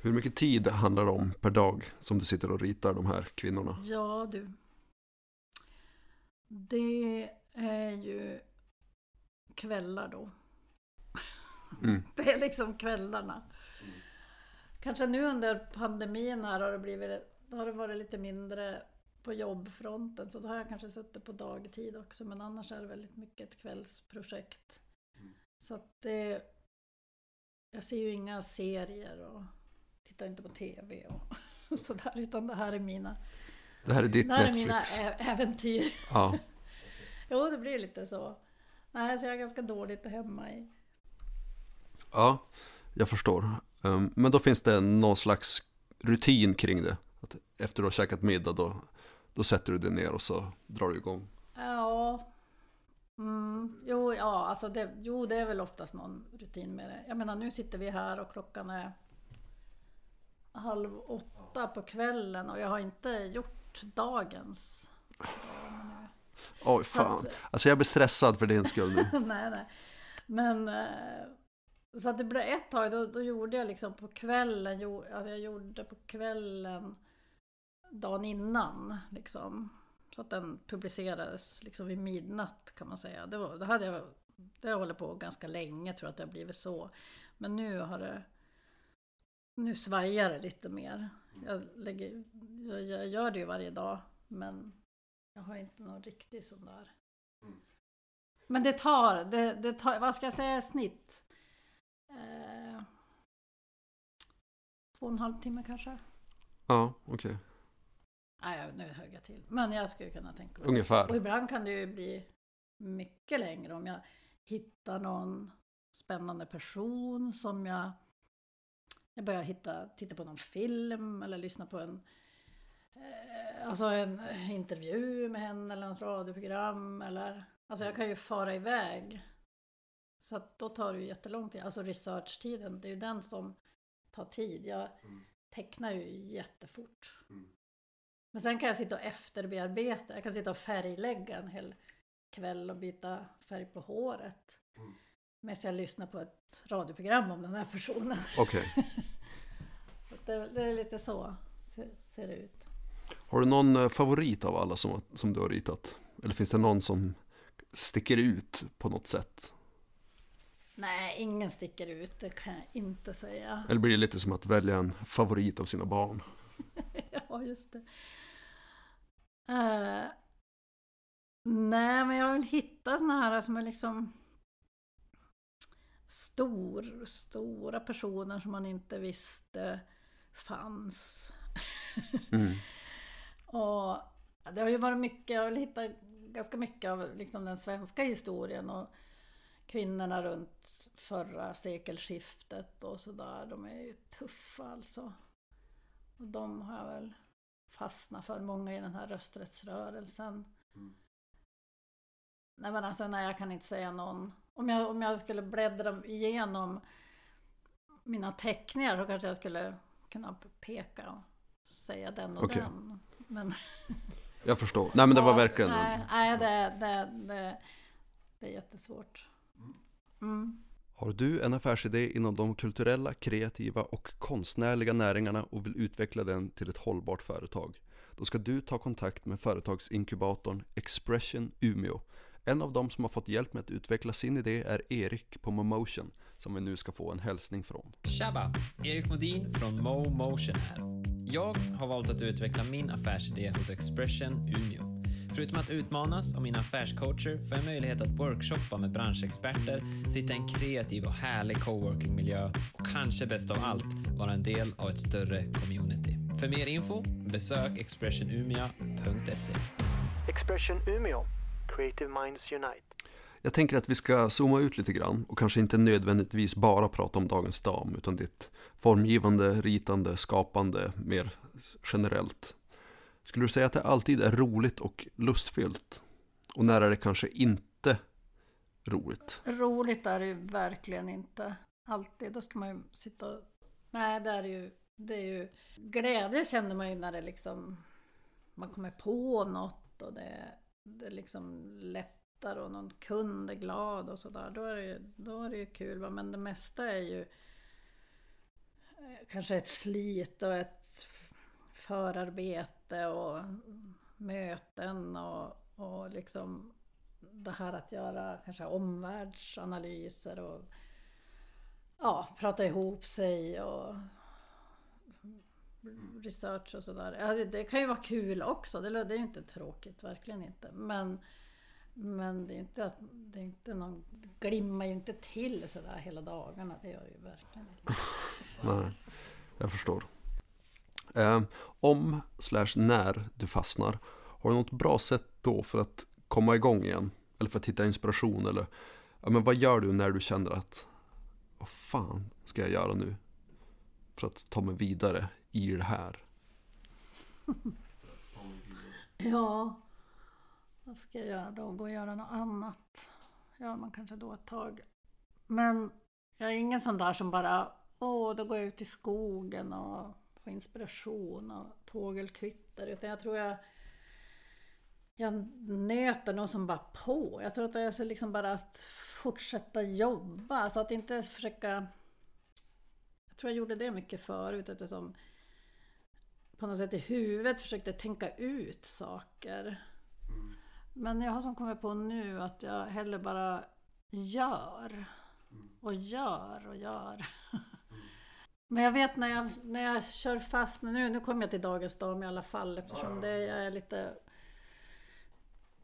Hur mycket tid handlar det om per dag som du sitter och ritar de här kvinnorna? Ja du. Det är ju kvällar då. Mm. Det är liksom kvällarna. Kanske nu under pandemin här har det blivit, då har det varit lite mindre på jobbfronten så då har jag kanske suttit på dagtid också men annars är det väldigt mycket ett kvällsprojekt. Så att det, jag ser ju inga serier och tittar inte på TV och, och sådär utan det här är mina, Det här är ditt det här är mina Netflix. ä- äventyr. Ja, Jo, det blir lite så. Nej, så jag är ganska dåligt hemma i. ja, jag förstår. Um, Men då finns det någon slags rutin kring det. Att efter du har käkat middag då, då sätter du dig ner och så drar du igång. Ja. Mm, jo, ja, alltså det, jo, det är väl oftast någon rutin med det. Jag menar, nu sitter vi här och klockan är halv åtta på kvällen och jag har inte gjort dagens. Oj, fan. Alltså jag blir stressad för din skull nu. nej, nej. Men eh, så att det blev ett tag, då, då gjorde jag liksom på kvällen, jo, alltså jag gjorde på kvällen dagen innan liksom. Så att den publicerades liksom vid midnatt kan man säga. Det, var, det hade jag, det hållit på ganska länge tror jag att det har blivit så. Men nu har det, nu svajar det lite mer. Jag, lägger, jag, jag gör det ju varje dag men jag har inte någon riktig sån där men det tar, det, det tar, vad ska jag säga, snitt? Eh, två och en halv timme kanske? Ja, okej. Nej, nu högg jag till. Men jag skulle kunna tänka mig. Och Ungefär. ibland kan det ju bli mycket längre om jag hittar någon spännande person som jag... Jag börjar hitta, titta på någon film eller lyssna på en... Eh, alltså en intervju med henne eller något radioprogram eller... Alltså jag kan ju fara iväg. Så att då tar det ju jättelång tid. Alltså researchtiden, det är ju den som tar tid. Jag tecknar ju jättefort. Men sen kan jag sitta och efterbearbeta. Jag kan sitta och färglägga en hel kväll och byta färg på håret. Medan jag lyssnar på ett radioprogram om den här personen. Okej. Att det, det är lite så ser, ser det ut. Har du någon eh, favorit av alla som, som du har ritat? Eller finns det någon som sticker ut på något sätt? Nej, ingen sticker ut, det kan jag inte säga. Eller blir det lite som att välja en favorit av sina barn? ja, just det. Eh, nej, men jag vill hitta såna här som är liksom stor, stora personer som man inte visste fanns. Mm. och det har ju varit mycket, jag vill hitta ganska mycket av liksom den svenska historien och kvinnorna runt förra sekelskiftet och sådär. De är ju tuffa alltså. Och de har jag väl fastnat för, många i den här rösträttsrörelsen. Nej men alltså nej, jag kan inte säga någon. Om jag, om jag skulle bläddra igenom mina teckningar så kanske jag skulle kunna peka och säga den och Okej. den. Men, Jag förstår. Nej men det var verkligen... Nej, nej det, det, det, det är jättesvårt. Mm. Har du en affärsidé inom de kulturella, kreativa och konstnärliga näringarna och vill utveckla den till ett hållbart företag? Då ska du ta kontakt med företagsinkubatorn Expression Umeå. En av dem som har fått hjälp med att utveckla sin idé är Erik på Momotion, som vi nu ska få en hälsning från. Tjaba! Erik Modin från Momotion här. Jag har valt att utveckla min affärsidé hos Expression Umeå. Förutom att utmanas av mina affärscoacher får jag möjlighet att workshoppa med branschexperter, sitta i en kreativ och härlig coworkingmiljö och kanske bäst av allt vara en del av ett större community. För mer info, besök expressionumia.se. Expression Umeå. Creative Minds Unite. Jag tänker att vi ska zooma ut lite grann och kanske inte nödvändigtvis bara prata om dagens dam utan ditt formgivande, ritande, skapande mer generellt. Skulle du säga att det alltid är roligt och lustfyllt? Och när är det kanske inte roligt? Roligt är det ju verkligen inte alltid. Då ska man ju sitta och... Nej, det är ju... Det är ju... Glädje känner man ju när det liksom... Man kommer på något och det, det liksom lättar och någon kund är glad och sådär. Då är det ju, då är det ju kul. va. Men det mesta är ju kanske ett slit och ett förarbete och möten och, och liksom det här att göra kanske omvärldsanalyser och ja, prata ihop sig och research och sådär. Alltså, det kan ju vara kul också, det, det är ju inte tråkigt, verkligen inte. Men, men det är ju inte att det är inte någon, det glimmar ju inte till sådär hela dagarna, det gör det ju verkligen inte. Nej, jag förstår. Eh, om slash när du fastnar, har du något bra sätt då för att komma igång igen? Eller för att hitta inspiration? Eller ja, men vad gör du när du känner att vad fan ska jag göra nu? För att ta mig vidare i det här. Ja, vad ska jag göra då? Gå och göra något annat? Gör man kanske då ett tag. Men jag är ingen sån där som bara, åh, då går jag ut i skogen och får inspiration och fågelkvitter. Utan jag tror jag, jag nöter nog som bara på. Jag tror att det är så liksom bara att fortsätta jobba. Alltså att inte försöka... Jag tror jag gjorde det mycket förut. Att det som på något sätt i huvudet försökte tänka ut saker. Men jag har som kommit på nu att jag hellre bara gör. Och gör och gör. Men jag vet när jag, när jag kör fast, nu, nu kommer jag till dagens dam i alla fall eftersom det är lite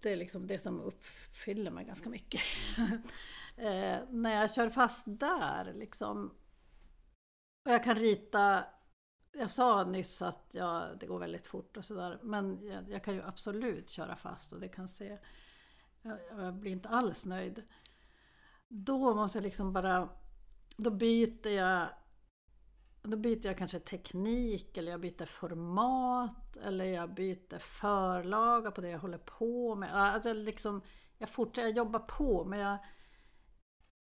Det är liksom det som uppfyller mig ganska mycket. eh, när jag kör fast där liksom och jag kan rita jag sa nyss att jag, det går väldigt fort och sådär. Men jag, jag kan ju absolut köra fast och det kan se... Jag, jag blir inte alls nöjd. Då måste jag liksom bara... Då byter jag... Då byter jag kanske teknik eller jag byter format eller jag byter förlaga på det jag håller på med. Alltså jag liksom, jag fortsätter, jag jobbar på men jag,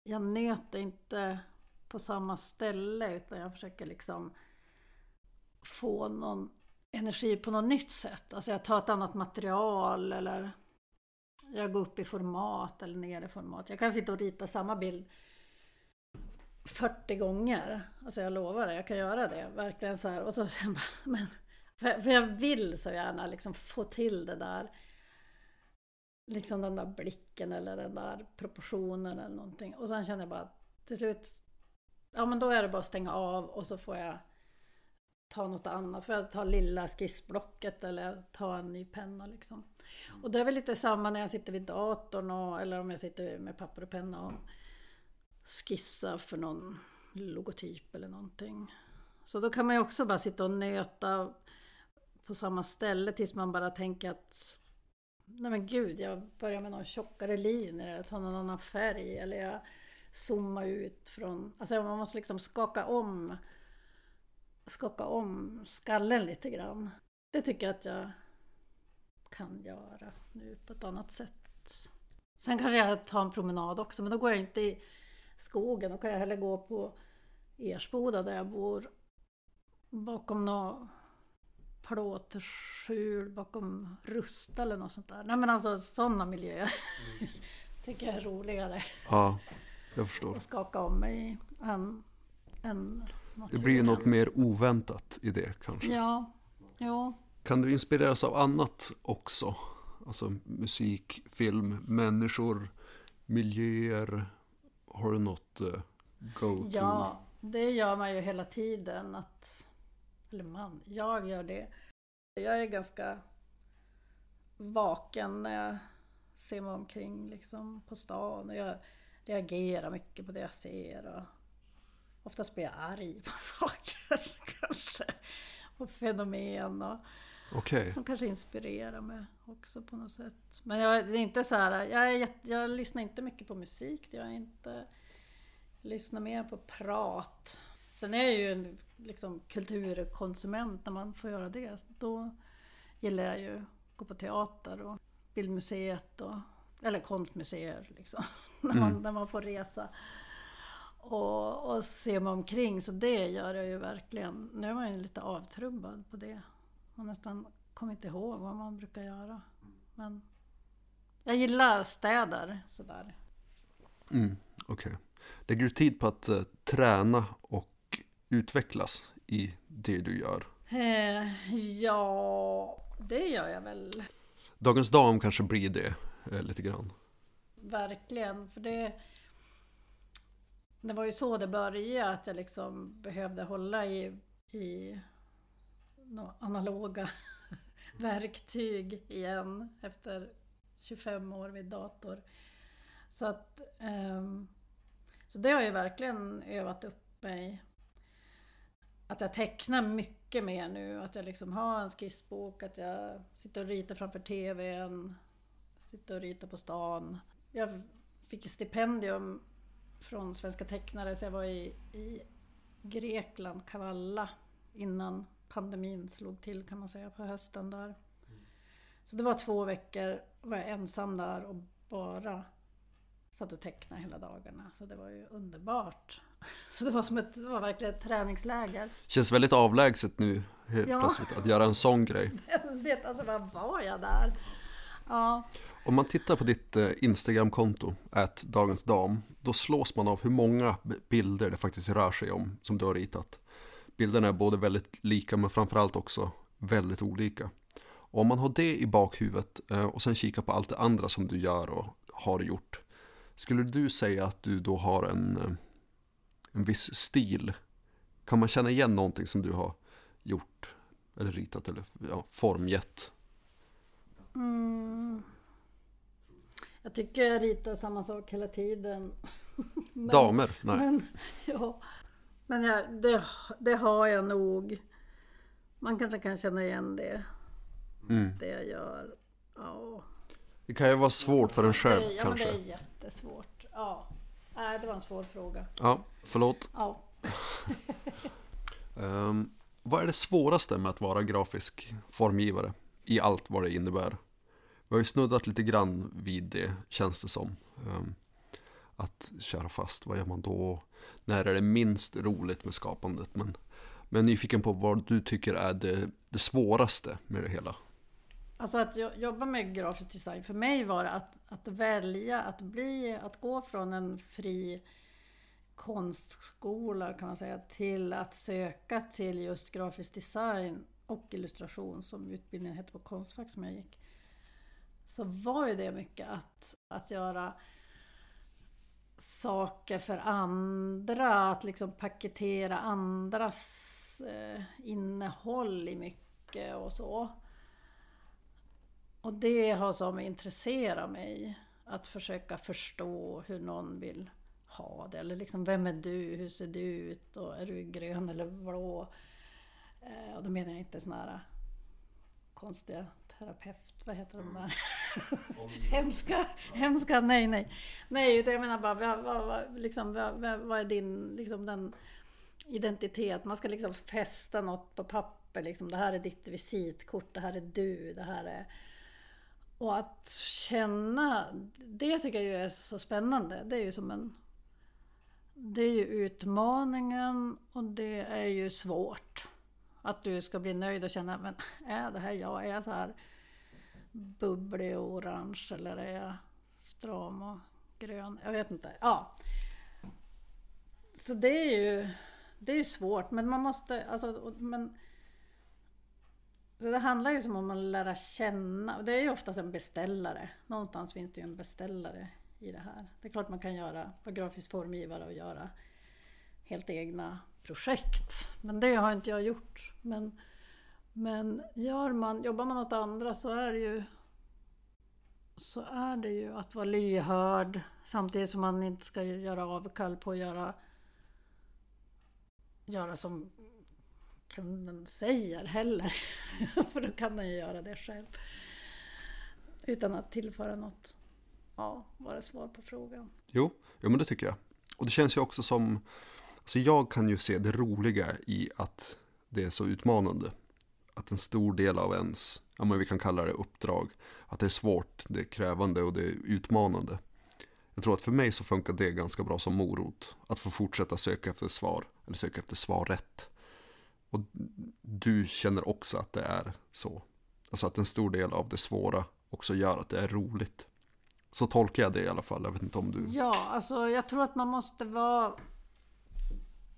jag nöter inte på samma ställe utan jag försöker liksom få någon energi på något nytt sätt. Alltså jag tar ett annat material eller jag går upp i format eller ner i format. Jag kan sitta och rita samma bild 40 gånger. Alltså jag lovar det, jag kan göra det. Verkligen så här. Och så sen bara, men, för, för jag vill så gärna liksom få till det där. Liksom den där blicken eller den där proportionen eller någonting. Och sen känner jag bara till slut, ja men då är det bara att stänga av och så får jag ta något annat. Får jag ta lilla skissblocket eller ta en ny penna liksom. Och det är väl lite samma när jag sitter vid datorn och, eller om jag sitter med papper och penna och skissa för någon logotyp eller någonting. Så då kan man ju också bara sitta och nöta på samma ställe tills man bara tänker att Nej men gud, jag börjar med någon tjockare linje, eller tar någon annan färg eller jag zoomar ut från... Alltså man måste liksom skaka om skaka om skallen lite grann. Det tycker jag att jag kan göra nu på ett annat sätt. Sen kanske jag tar en promenad också, men då går jag inte i skogen. Då kan jag hellre gå på Ersboda där jag bor. Bakom något plåtskjul, bakom Rusta eller något sånt där. Nej men alltså sådana miljöer. tycker jag är roligare. Ja, jag förstår. Att skaka om mig än, än det blir ju något mer oväntat i det kanske. Ja, ja. Kan du inspireras av annat också? Alltså musik, film, människor, miljöer. Har du något eh, go-to? Ja, det gör man ju hela tiden. Att, eller man, jag gör det. Jag är ganska vaken när jag ser mig omkring liksom, på stan. Och jag reagerar mycket på det jag ser. Och Oftast blir jag arg på saker kanske. På fenomen och okay. som kanske inspirerar mig också på något sätt. Men jag, det är inte så här, jag, är, jag lyssnar inte mycket på musik. Jag är inte, jag lyssnar mer på prat. Sen är jag ju en liksom, kulturkonsument när man får göra det. Då gillar jag ju att gå på teater och Bildmuseet och, eller konstmuseer liksom. när, man, mm. när man får resa och, och se mig omkring. Så det gör jag ju verkligen. Nu är man ju lite avtrubbad på det. Man nästan kommer inte ihåg vad man brukar göra. Men jag gillar städer sådär. Mm, Okej. Okay. Lägger du tid på att uh, träna och utvecklas i det du gör? Eh, ja, det gör jag väl. Dagens dam kanske blir det eh, lite grann. Verkligen, för det det var ju så det började, att jag liksom behövde hålla i, i analoga verktyg igen efter 25 år vid dator. Så att ehm, så det har ju verkligen övat upp mig. Att jag tecknar mycket mer nu, att jag liksom har en skissbok, att jag sitter och ritar framför TVn, sitter och ritar på stan. Jag fick stipendium från Svenska tecknare så jag var i, i Grekland, Kavalla, innan pandemin slog till kan man säga på hösten där. Så det var två veckor, var jag ensam där och bara satt och tecknade hela dagarna. Så det var ju underbart. Så det var som ett, det var verkligen ett träningsläger. Känns väldigt avlägset nu helt ja. plötsligt att göra en sån grej. Väldigt, alltså vad var jag där? Ja. Om man tittar på ditt eh, Instagramkonto, att dagens dam, då slås man av hur många bilder det faktiskt rör sig om som du har ritat. Bilderna är både väldigt lika men framförallt också väldigt olika. Och om man har det i bakhuvudet eh, och sen kikar på allt det andra som du gör och har gjort. Skulle du säga att du då har en, eh, en viss stil? Kan man känna igen någonting som du har gjort eller ritat eller ja, formgett? Mm. Jag tycker jag ritar samma sak hela tiden. men, Damer? Nej. Men, ja, men jag, det, det har jag nog. Man kanske kan känna igen det. Mm. Det jag gör. Ja. Det kan ju vara svårt för en själv det, ja, kanske. Ja, men det är jättesvårt. Ja. Nej, det var en svår fråga. Ja, förlåt. Ja. um, vad är det svåraste med att vara grafisk formgivare? I allt vad det innebär. Vi har ju snuddat lite grann vid det, känns det som. Um, att köra fast, vad gör man då? När är det minst roligt med skapandet? Men, men nyfiken på vad du tycker är det, det svåraste med det hela? Alltså att jobba med grafisk design, för mig var det att, att välja att bli, att gå från en fri konstskola kan man säga, till att söka till just grafisk design och illustration som utbildningen hette på Konstfack som jag gick. Så var ju det mycket att, att göra saker för andra, att liksom paketera andras eh, innehåll i mycket och så. Och det har som intresserat mig, att försöka förstå hur någon vill ha det. Eller liksom, vem är du? Hur ser du ut? Och är du grön eller blå? Eh, och då menar jag inte såna här konstiga terapeut, vad heter de där? hemska, hemska, nej nej. Nej, utan jag menar bara, vad, vad, vad, liksom, vad, vad är din, liksom den identitet? Man ska liksom fästa något på papper, liksom, det här är ditt visitkort, det här är du, det här är... Och att känna, det tycker jag är så spännande. Det är ju som en... Det är ju utmaningen och det är ju svårt. Att du ska bli nöjd och känna, men är det här jag? Är jag så här bubblig och orange eller är jag stram och grön? Jag vet inte. Ja. Så det är ju, det är ju svårt, men man måste, alltså, men så det handlar ju som om att lära känna, och det är ju oftast en beställare. Någonstans finns det ju en beställare i det här. Det är klart man kan göra, vara grafisk formgivare och göra helt egna projekt. Men det har inte jag gjort. Men, men gör man, jobbar man åt andra så är det ju så är det ju att vara lyhörd samtidigt som man inte ska göra avkall på att göra, göra som kunden säger heller. För då kan den ju göra det själv. Utan att tillföra något. Ja, vara svar på frågan? Jo, ja, men det tycker jag. Och det känns ju också som Alltså jag kan ju se det roliga i att det är så utmanande. Att en stor del av ens, ja men vi kan kalla det uppdrag, att det är svårt, det är krävande och det är utmanande. Jag tror att för mig så funkar det ganska bra som morot. Att få fortsätta söka efter svar, eller söka efter svar rätt. Och du känner också att det är så. Alltså att en stor del av det svåra också gör att det är roligt. Så tolkar jag det i alla fall. Jag vet inte om du... Ja, alltså jag tror att man måste vara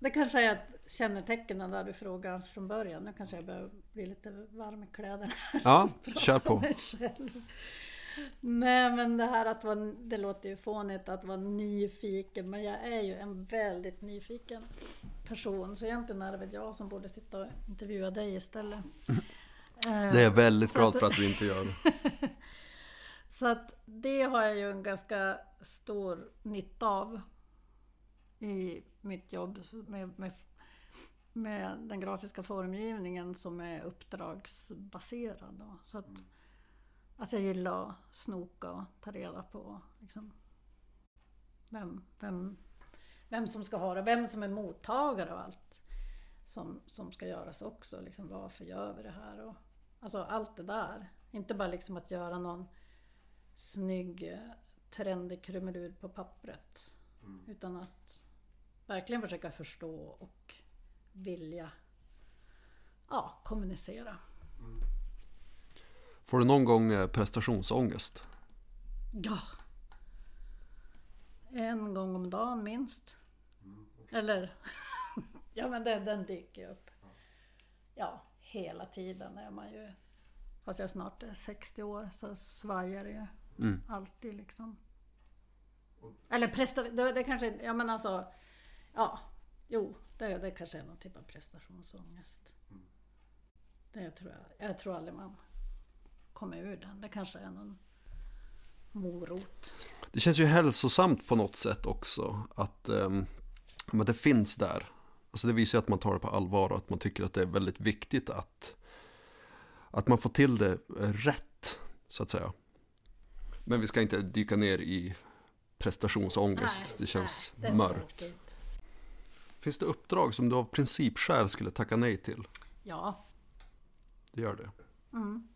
det kanske är ett kännetecken där du frågade från början. Nu kanske jag börjar bli lite varm i kläderna. Ja, kör på. Nej men det här att vara, det låter ju fånigt att vara nyfiken. Men jag är ju en väldigt nyfiken person. Så egentligen är det väl jag som borde sitta och intervjua dig istället. Det är jag väldigt glad för att du inte gör. så att det har jag ju en ganska stor nytta av i mitt jobb med, med, med den grafiska formgivningen som är uppdragsbaserad. Då. Så att, mm. att jag gillar att snoka och ta reda på liksom, vem, vem, vem som ska ha det, vem som är mottagare av allt som, som ska göras också. Liksom, varför gör vi det här? Och, alltså allt det där. Inte bara liksom att göra någon snygg trendig krumelur på pappret. Mm. Utan att verkligen försöka förstå och vilja ja, kommunicera. Mm. Får du någon gång eh, prestationsångest? Ja. En gång om dagen minst. Mm, okay. Eller, ja men den, den dyker upp. Ja, hela tiden är man ju, fast jag snart är 60 år så svajar det ju mm. alltid liksom. Eller prestation, det, det kanske, ja men alltså Ja, jo, det, det kanske är någon typ av prestationsångest. Mm. Det tror jag. Jag tror aldrig man kommer ur den. Det kanske är någon morot. Det känns ju hälsosamt på något sätt också att um, det finns där. Alltså det visar ju att man tar det på allvar och att man tycker att det är väldigt viktigt att, att man får till det rätt, så att säga. Men vi ska inte dyka ner i prestationsångest. Nej, det känns nej, det mörkt. Finns det uppdrag som du av principskäl skulle tacka nej till? Ja. Det gör det? Mm.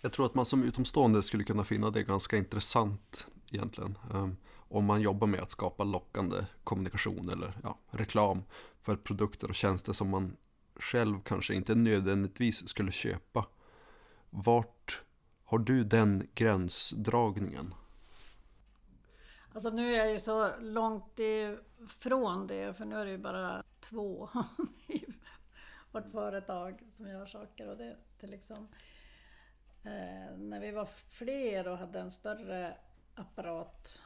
Jag tror att man som utomstående skulle kunna finna det ganska intressant egentligen. Um, om man jobbar med att skapa lockande kommunikation eller ja, reklam för produkter och tjänster som man själv kanske inte nödvändigtvis skulle köpa. Vart har du den gränsdragningen? Alltså nu är jag ju så långt ifrån det, för nu är det ju bara två i vårt företag som gör saker. Och det till liksom, eh, när vi var fler och hade en större apparat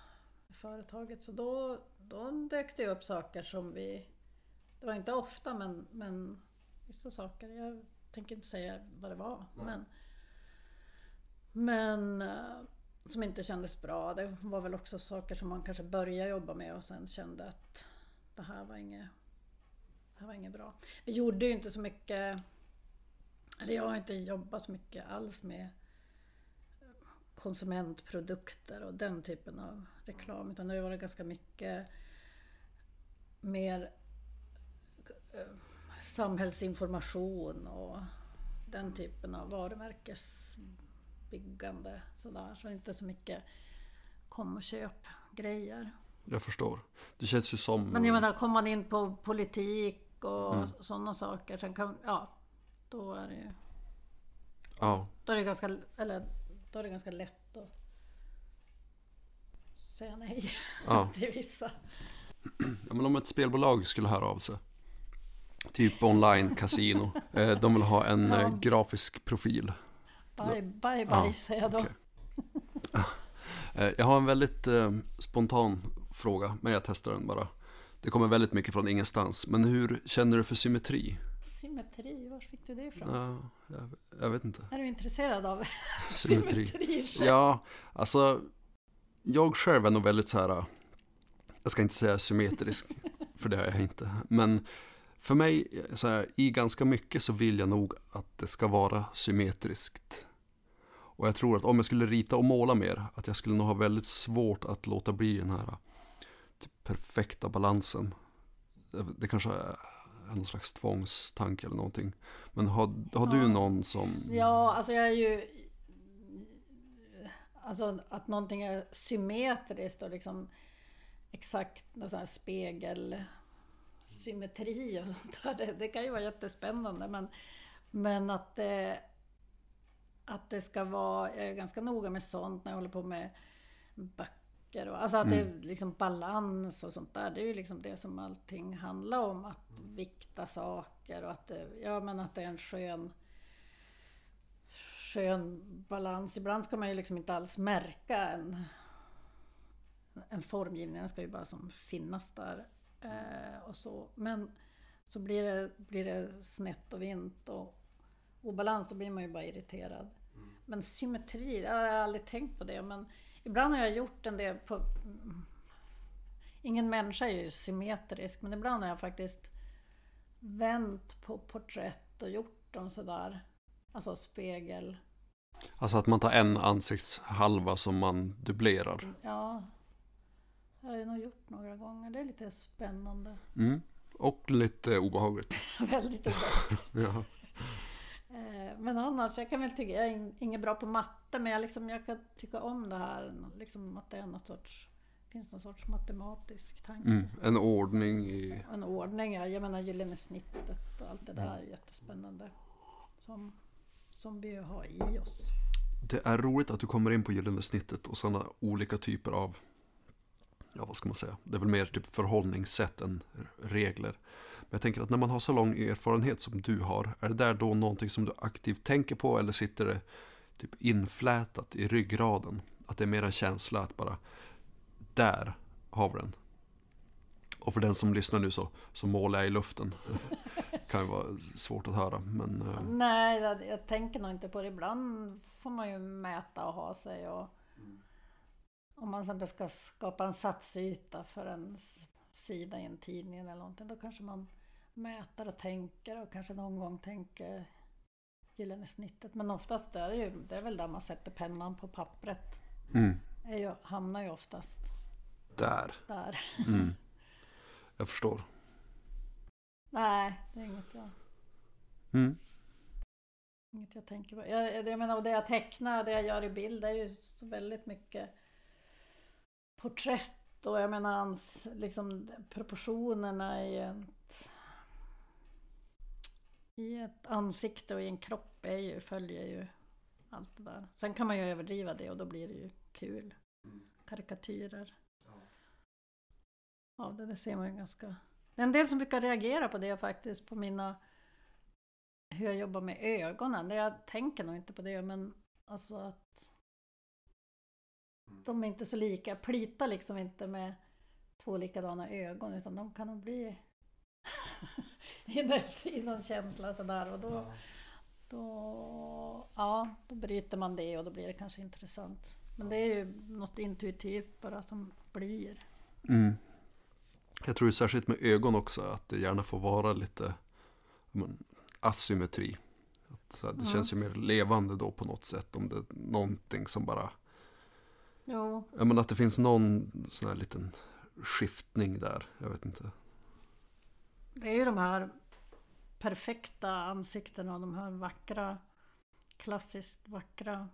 företaget. Så då, då dök det upp saker som vi... Det var inte ofta men, men vissa saker. Jag tänker inte säga vad det var. Men, men eh, som inte kändes bra. Det var väl också saker som man kanske började jobba med och sen kände att det här var inget, det här var inget bra. Vi gjorde ju inte så mycket, eller jag har inte jobbat så mycket alls med konsumentprodukter och den typen av reklam. Utan det har varit ganska mycket mer eh, samhällsinformation och den typen av varumärkes varumärkesbyggande. Sådär. Så inte så mycket kom och köp grejer. Jag förstår. Det känns ju som... Men jag menar, kommer man in på politik och Mm. sådana saker, sen kan, ja, då är det ju... Ja, Då är det ganska, eller, då är det ganska lätt att säga nej Ja. till vissa. Ja, men om ett spelbolag skulle höra av sig. Typ online casino. Eh, De vill ha en Ja. eh, grafisk profil. Bye, bye, bye Ja, säger jag då. okej. Eh, Jag har en väldigt eh, spontan fråga, men jag testar den bara. Det kommer väldigt mycket från ingenstans. Men hur känner du för symmetri? Symmetri, var fick du det ifrån? Ja, jag, jag vet inte. Är du intresserad av Symmetri. symmetri? Ja, alltså jag själv är nog väldigt så här, jag ska inte säga symmetrisk, för det är jag inte. Men för mig, så här, i ganska mycket så vill jag nog att det ska vara symmetriskt. Och jag tror att om jag skulle rita och måla mer, att jag skulle nog ha väldigt svårt att låta bli den här typ, perfekta balansen. Det kanske är någon slags tvångstanke eller någonting. Men har, har du Ja. någon som... Ja, alltså jag är ju... Alltså att någonting är symmetriskt och liksom exakt någon sån här spegelsymmetri och sånt där. Det, det kan ju vara jättespännande men, men att det, att det ska vara, jag är ganska noga med sånt när jag håller på med böcker och alltså att det är liksom balans och sånt där. Det är ju liksom det som allting handlar om. Att vikta saker och att det, ja men att det är en skön skön balans. Ibland ska man ju liksom inte alls märka en, en formgivning. Den ska ju bara som finnas där. Eh, och så. Men så blir det, blir det snett och vint och obalans, då blir man ju bara irriterad. Men symmetri, jag har aldrig tänkt på det. Men ibland har jag gjort en del på... Ingen människa är ju symmetrisk, men ibland har jag faktiskt vänt på porträtt och gjort dem sådär. Alltså spegel. Alltså att man tar en ansiktshalva som man dubblerar. Ja, jag har ju nog gjort några gånger. Det är lite spännande. Mm. Och lite obehagligt. Väldigt obehagligt. Ja. Eh, Men annars, jag kan väl tycka, jag är in- inget bra på matte, men jag, liksom, jag kan tycka om det här, liksom att det är något sorts, finns någon sorts matematisk tanke. Mm. En ordning i... En ordning, ja. jag menar gyllene snittet och allt det där är jättespännande. Som, som vi har i oss. Det är roligt att du kommer in på gyllene snittet och sådana olika typer av, ja vad ska man säga, det är väl mer typ förhållningssätt än regler. Men jag tänker att när man har så lång erfarenhet som du har, är det där då någonting som du aktivt tänker på eller sitter det typ inflätat i ryggraden? Att det är mer en känsla att bara, där har vi den. Och för den som lyssnar nu så, så målar jag i luften. kan ju vara svårt att höra, men... eh, Nej, jag, jag tänker nog inte på det. Ibland får man ju mäta och ha sig. Och, Om man ska skapa en satsyta för en sida i en tidning eller någonting. Då kanske man mäter och tänker och kanske någon gång tänker gyllene snittet. Men oftast är det, ju, det är väl där man sätter pennan på pappret. Mm. Är ju, hamnar ju oftast Där. där. Mm. Jag förstår. Nej, det är inget jag, Mm. inget jag tänker på. Jag, jag menar, och det jag tecknar, det jag gör i bild, det är ju så väldigt mycket porträtt och jag menar hans, liksom proportionerna i ett, i ett ansikte och i en kropp är ju, följer ju allt det där. Sen kan man ju överdriva det och då blir det ju kul. Karikatyrer. Ja, det, det ser man ju ganska... Det är en del som brukar reagera på det faktiskt, på mina... Hur jag jobbar med ögonen. Jag tänker nog inte på det, men alltså att... de är inte så lika. Plita liksom inte med två likadana ögon utan de kan nog bli i någon känsla sådär och då, då, ja, då bryter man det och då blir det kanske intressant. Men det är ju något intuitivt bara som blir. Mm. Jag tror ju särskilt med ögon också att det gärna får vara lite men, asymmetri. Att, så här, det Ja. känns ju mer levande då på något sätt om det är någonting som bara Jo, Ja men att det finns någon sån här liten skiftning där. Jag vet inte. det är ju de här perfekta ansiktena och de här vackra, klassiskt vackra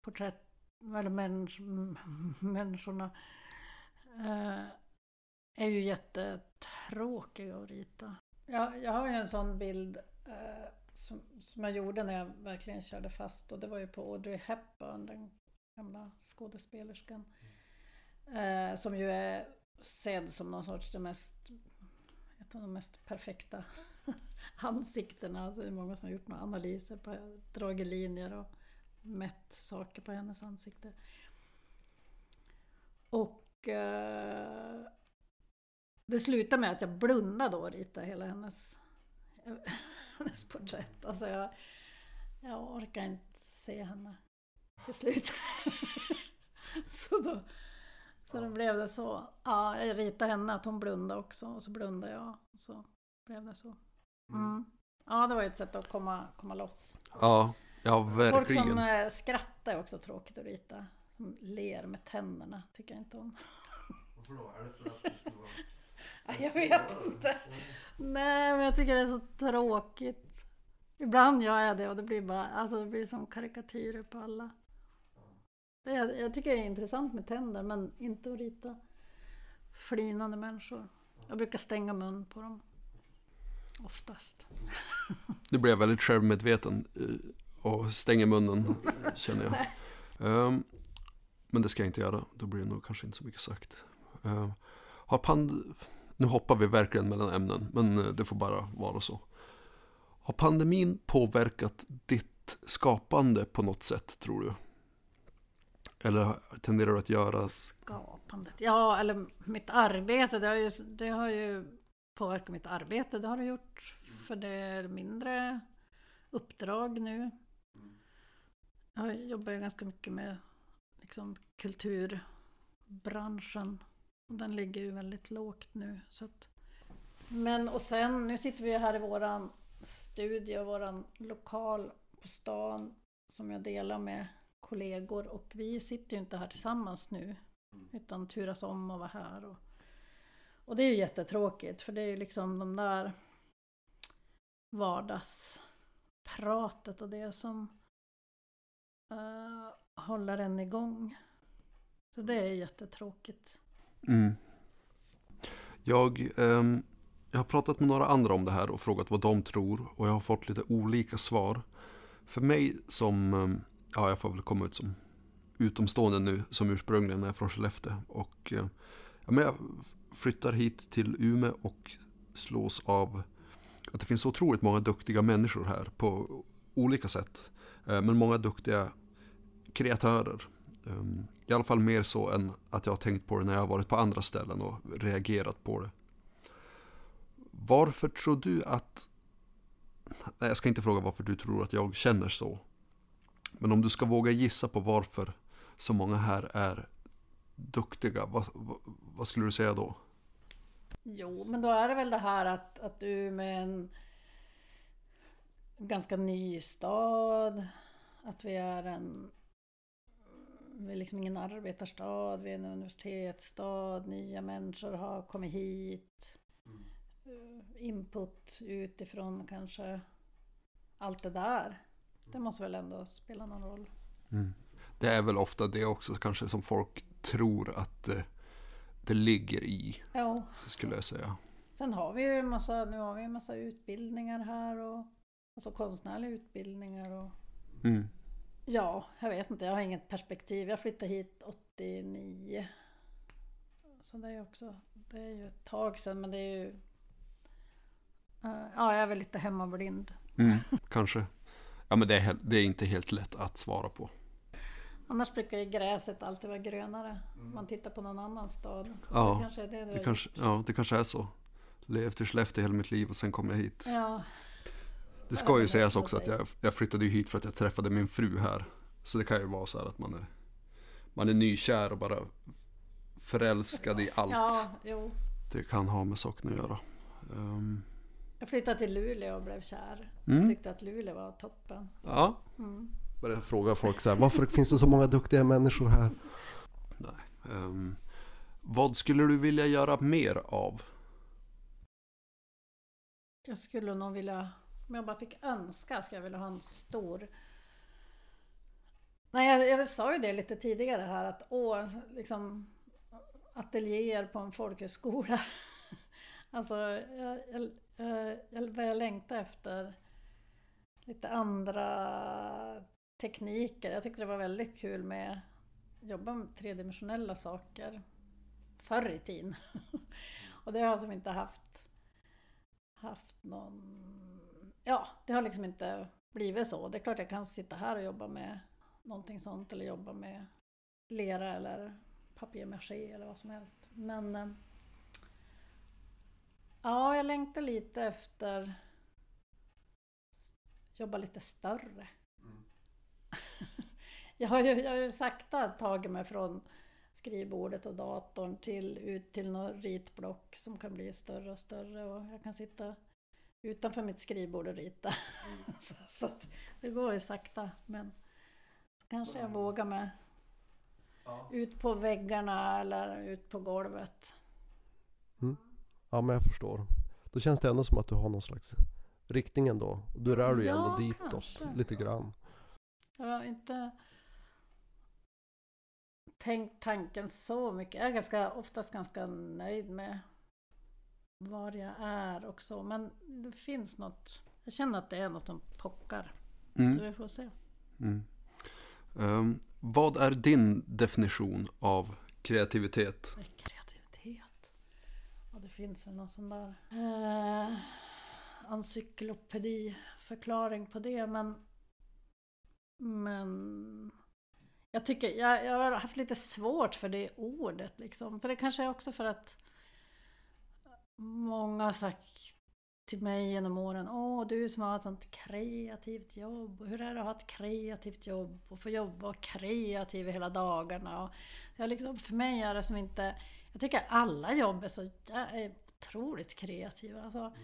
porträtt, eller mäns, människorna eh, är ju jättetråkiga att rita. Jag, jag har ju en sån bild eh, som, som jag gjorde när jag verkligen körde fast och det var ju på Audrey Hepburn, den gamla skådespelerskan. Eh, som ju är sedd som någon sorts det mest, ett av de mest perfekta ansiktena. Alltså det är många som har gjort några analyser, på, dragit linjer och mätt saker på hennes ansikte. Och eh, det slutade med att jag blundade och ritade hela hennes, hennes porträtt. Alltså jag, jag orkar inte se henne till slut. så då, så då blev det så. Ja, jag ritade henne att hon blundade också och så blundade jag. Så blev det så. Mm. Ja, det var ju ett sätt att komma, komma loss. Ja, ja Folk verkligen. som eh, skrattar är också tråkigt att rita. Som ler med tänderna tycker jag inte om. Varför då? Är det för att det skulle vara... Ja, Jag vet inte. Nej, men jag tycker det är så tråkigt. Ibland gör jag det och det blir bara, alltså det blir som karikatyrer på alla. Jag, jag tycker det är intressant med tänder men inte att rita flinande människor. Jag brukar stänga mun på dem. Oftast. Blir jag väldigt självmedveten eh, och stänger munnen eh, känner jag. Ehm, men det ska jag inte göra. Då blir det nog kanske inte så mycket sagt. Ehm, har pand... Nu hoppar vi verkligen mellan ämnen, men eh, det får bara vara så. Har pandemin påverkat ditt skapande på något sätt, tror du? Eller tenderar du att göra... Skapandet. Ja, eller mitt arbete. Det har ju, det har ju påverkat mitt arbete. Det har det gjort. För det är mindre uppdrag nu. Jag jobbar ju ganska mycket med liksom, kulturbranschen. Och den ligger ju väldigt lågt nu. Så att, men och sen, nu sitter vi här i våran studio, våran lokal på stan som jag delar med kollegor och vi sitter ju inte här tillsammans nu utan turas om att vara här. Och, och det är ju jättetråkigt för det är ju liksom de där vardagspratet och det som eh, håller en igång. Så det är jättetråkigt. Mm. Jag, ehm, jag har pratat med några andra om det här och frågat vad de tror och jag har fått lite olika svar. För mig som, ehm, ja jag får väl komma ut som utomstående nu som ursprungligen är från Skellefteå och eh, ja, men jag flyttar hit till Umeå och slås av att det finns så otroligt många duktiga människor här på olika sätt. Eh, Men många duktiga kreatörer. Ehm, I alla fall mer så än att jag har tänkt på det när jag har varit på andra ställen och reagerat på det. Varför tror du att... Nej, jag ska inte fråga varför du tror att jag känner så. Men om du ska våga gissa på varför så många här är duktiga, vad, vad, vad skulle du säga då? Jo, men då är det väl det här att, att du med en ganska ny stad, att vi är en vi är liksom ingen arbetarstad, vi är en universitetsstad, nya människor har kommit hit. Eh, Input utifrån kanske. Allt det där. Det måste väl ändå spela någon roll. Mm. Det är väl ofta det också kanske som folk tror att det, det ligger i, Ja. skulle jag säga. Sen har vi ju en massa, nu har vi en massa utbildningar här och alltså konstnärliga utbildningar och Mm. Ja, jag vet inte. Jag har inget perspektiv. Jag flyttade hit 89. Så det är ju också, det är ju ett tag sedan men det är ju... eh, ja, jag är väl lite hemmablind. Mm, kanske. Ja, men det är, det är inte helt lätt att svara på. Annars brukar ju gräset alltid vara grönare. Man tittar på någon annan stad. Ja, det kanske är det Det har kanske, ja, det kanske är så. Levt i Skellefteå hela mitt liv och sen kom jag hit. Ja, Det ska ju sägas också att jag, jag flyttade hit för att jag träffade min fru här. Så det kan ju vara så här att man är, man är nykär och bara förälskad i allt. ja. Det kan ha med saken att göra. Ehm, Jag flyttade till Luleå och blev kär. Mm. Tyckte att Luleå var toppen. ja, Mm. Börjar fråga folk så här, varför finns det så många duktiga människor här? ehm, vad skulle du vilja göra mer av? Jag skulle nog vilja, om jag bara fick önska, skulle jag vilja ha en stor... Nej, jag, jag sa ju det lite tidigare här att åh, liksom ateljéer på en folkhögskola. alltså, jag, jag, jag, börjar längta efter lite andra tekniker. Jag tyckte det var väldigt kul med att jobba med tredimensionella saker förr i tiden. Och det har jag som inte haft haft någon... Ja, det har liksom inte blivit så. Det är klart jag kan sitta här och jobba med någonting sånt eller jobba med lera eller papier-maché eller vad som helst. Men eh, ja, jag längtar lite efter jobba lite större. jag, har ju, jag har ju sakta tagit mig från skrivbordet och datorn till ut till något ritblock som kan bli större och större och jag kan sitta utanför mitt skrivbord och rita. så, så att det går ju sakta men kanske jag vågar mig ut på väggarna eller ut på golvet. Mm. Ja men jag förstår. Då känns det ändå som att du har någon slags riktning ändå. Och du rör dig Ja, ändå ditåt kanske. lite grann. Jag har inte tänkt tanken så mycket. Jag är ganska, oftast ganska nöjd med var jag är och så. Men det finns något. Jag känner att det är något som pockar. Mm. Så vi får se. Mm. Ehm, vad är din definition av kreativitet? Kreativitet. Det finns väl någon sån där eh, encyklopediförklaring på det. Men, men jag tycker jag, jag har haft lite svårt för det ordet. Liksom. För det kanske är också för att många har sagt till mig genom åren Åh, du som har ett sånt kreativt jobb. Och hur är det att ha ett kreativt jobb och få jobba och kreativ hela dagarna? Och jag liksom, för mig är det som inte... Jag tycker alla jobb är så är otroligt kreativa. Alltså,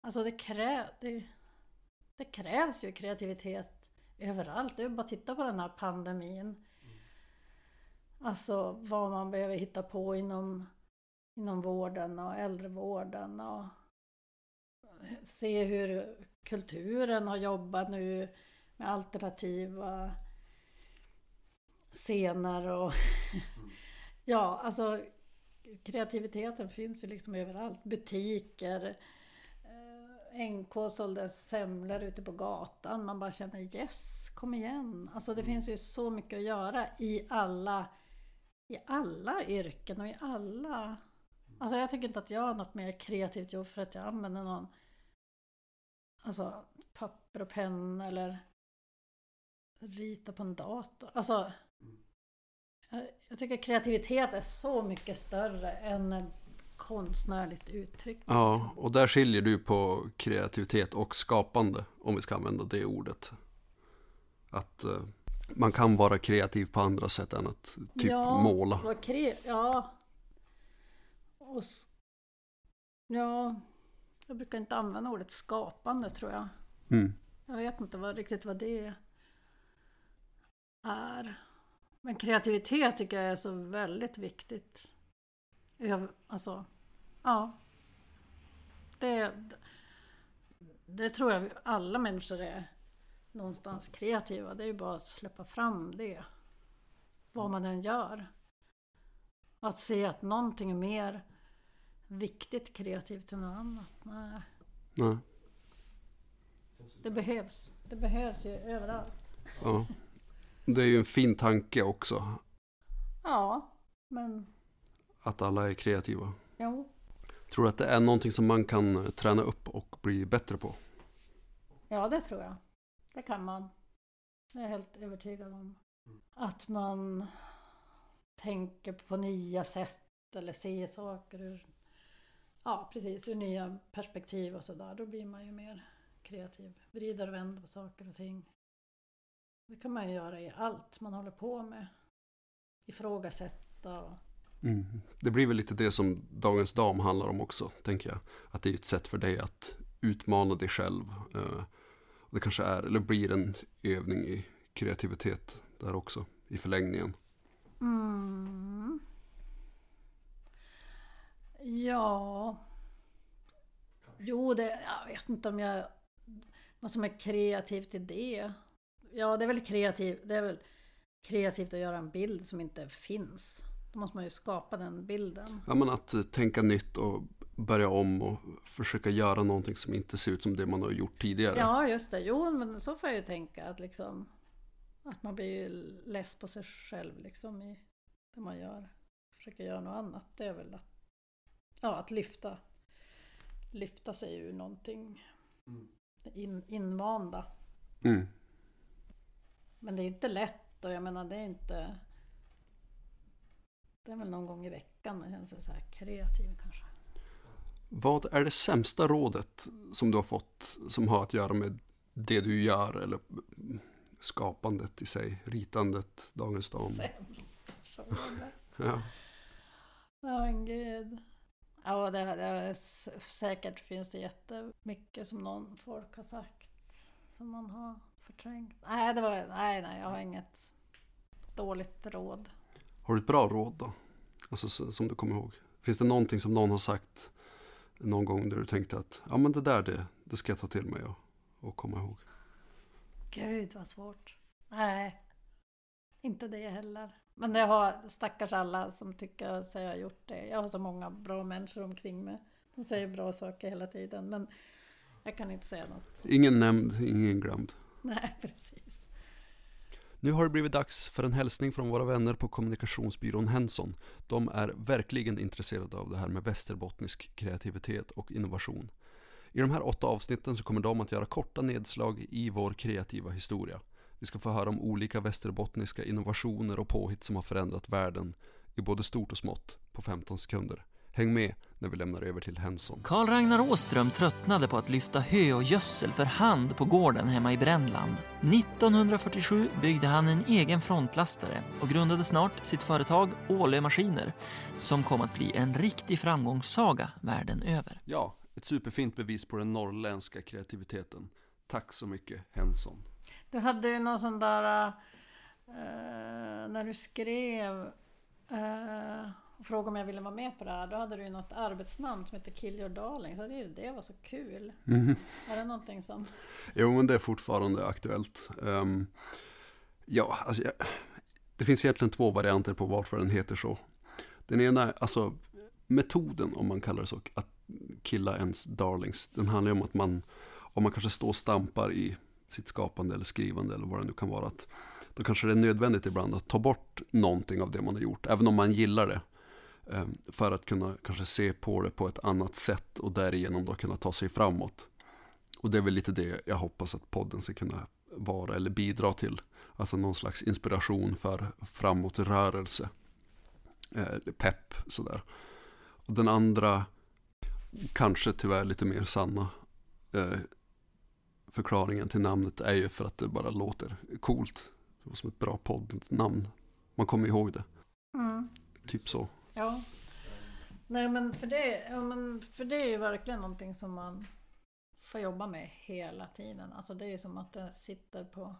alltså det, krä, det, det krävs ju kreativitet överallt. Det är bara att titta på den här pandemin. Alltså vad man behöver hitta på inom, inom vården och äldrevården. Och se hur kulturen har jobbat nu med alternativa scener och ja, alltså kreativiteten finns ju liksom överallt. Butiker, eh, NK sålde semlor ute på gatan. Man bara känner yes, kom igen. Alltså det finns ju så mycket att göra i alla, i alla yrken och i alla... Alltså jag tycker inte att jag har något mer kreativt jobb för att jag använder någon alltså, papper och penna eller rita på en dator. Alltså, jag, tycker kreativitet är så mycket större än konstnärligt uttryck. Ja, och där skiljer du på kreativitet och skapande, om vi ska använda det ordet. Att eh, man kan vara kreativ på andra sätt än att typ måla. vad Kre- ja. Och, ja, jag brukar inte använda ordet skapande tror jag. Mm. Jag vet inte vad, riktigt vad det är. Men kreativitet tycker jag är så väldigt viktigt. Jag, alltså, ja. Det, det tror jag alla människor är någonstans kreativa. Det är ju bara att släppa fram det. Vad man än gör. Att se att någonting är mer viktigt kreativt än något annat. Nej. Nej. Det behövs. Det behövs ju överallt. Ja. Det är ju en fin tanke också, Ja, men att alla är kreativa. jo. Tror du att det är någonting som man kan eh, träna upp och bli bättre på? Ja, det tror jag. Det kan man. Det är jag helt övertygad om. Att man tänker på nya sätt eller ser saker ur, ja precis, ur nya perspektiv och sådär. Då blir man ju mer kreativ. Vrider och vänder på saker och ting. Det kan man ju göra i allt man håller på med. Ifrågasätta och Mm. Det blir väl lite det som Dagens Dam handlar om också, tänker jag. Att det är ett sätt för dig att utmana dig själv. Eh, det kanske är, eller blir en övning i kreativitet där också, i förlängningen. Mm. Ja. Jo, det, jag vet inte om jag... Vad som är kreativt i det. Ja, det är väl kreativt. Det är väl kreativt att göra en bild som inte finns. Då måste man ju skapa den bilden. Ja, men att eh, tänka nytt och börja om och försöka göra någonting som inte ser ut som det man har gjort tidigare. Ja, just det. Jo, men så får jag ju tänka att liksom... Att man blir ju less på sig själv liksom i det man gör. Försöker göra något annat. Det är väl att... Ja, att lyfta. Lyfta sig ur någonting. In, invanda. Mm. Men det är inte lätt och jag menar det är inte... Det är väl någon gång i veckan man känner sig så här kreativ kanske. Vad är det sämsta rådet som du har fått som har att göra med det du gör eller skapandet i sig, ritandet, Dagens Dam? Sämsta. Ja. Ja men gud. Ja det, det säkert finns det jättemycket som någon folk har sagt. Som man har förträngt. Nej det var, nej nej jag har inget dåligt råd. Har du ett bra råd då? Alltså så- som du kommer ihåg? Finns det någonting som någon har sagt någon gång där du tänkte att ja men det där det, det ska jag ta till mig och, och komma ihåg? Gud vad svårt. Nej. Inte det heller. Men det har stackars alla som tycker sig ha gjort det. Jag har så många bra människor omkring mig. De säger bra saker hela tiden. Men jag kan inte säga något. Ingen nämnd, ingen glömd. Nej, precis. Nu har det blivit dags för en hälsning från våra vänner på kommunikationsbyrån Henson. De är verkligen intresserade av det här med västerbottnisk kreativitet och innovation. I de här åtta avsnitten så kommer de att göra korta nedslag i vår kreativa historia. Vi ska få höra om olika västerbottniska innovationer och påhitt som har förändrat världen i både stort och smått på 15 sekunder. Häng med när vi lämnar över till Henson. Karl Ragnar Åström tröttnade på att lyfta hö och gödsel för hand på gården hemma i Brännland. 1947 byggde han en egen frontlastare och grundade snart sitt företag Ålö Maskiner som kom att bli en riktig framgångssaga världen över. Ja, ett superfint bevis på den norrländska kreativiteten. Tack så mycket Henson. Du hade ju någon sån där... eh, när du skrev eh, och frågade om jag ville vara med på det här. Då hade du ju något arbetsnamn som heter Kill Your Darling. Så jag tyckte det var så kul. Mhm. Är det någonting som... Jo, men det är fortfarande aktuellt. Ehm, ja, alltså, jag, det finns egentligen två varianter på varför den heter så. Den ena alltså metoden, om man kallar det så, att killa ens darlings. Den handlar ju om att man, om man kanske står och stampar i sitt skapande eller skrivande eller vad det nu kan vara, att då kanske det är nödvändigt ibland att ta bort någonting av det man har gjort, även om man gillar det. Ehm, För att kunna kanske se på det på ett annat sätt och därigenom då kunna ta sig framåt. Och det är väl lite det jag hoppas att podden ska kunna vara eller bidra till. Alltså någon slags inspiration för framåtrörelse. Eh, pepp sådär. Och den andra, kanske tyvärr lite mer sanna eh, förklaringen till namnet är ju för att det bara låter coolt. Som ett bra poddnamn. Man kommer ihåg det. Mm. Typ så. Ja. Nej men för det, ja, men för det är ju verkligen någonting som man får jobba med hela tiden. Alltså det är ju som att det sitter på...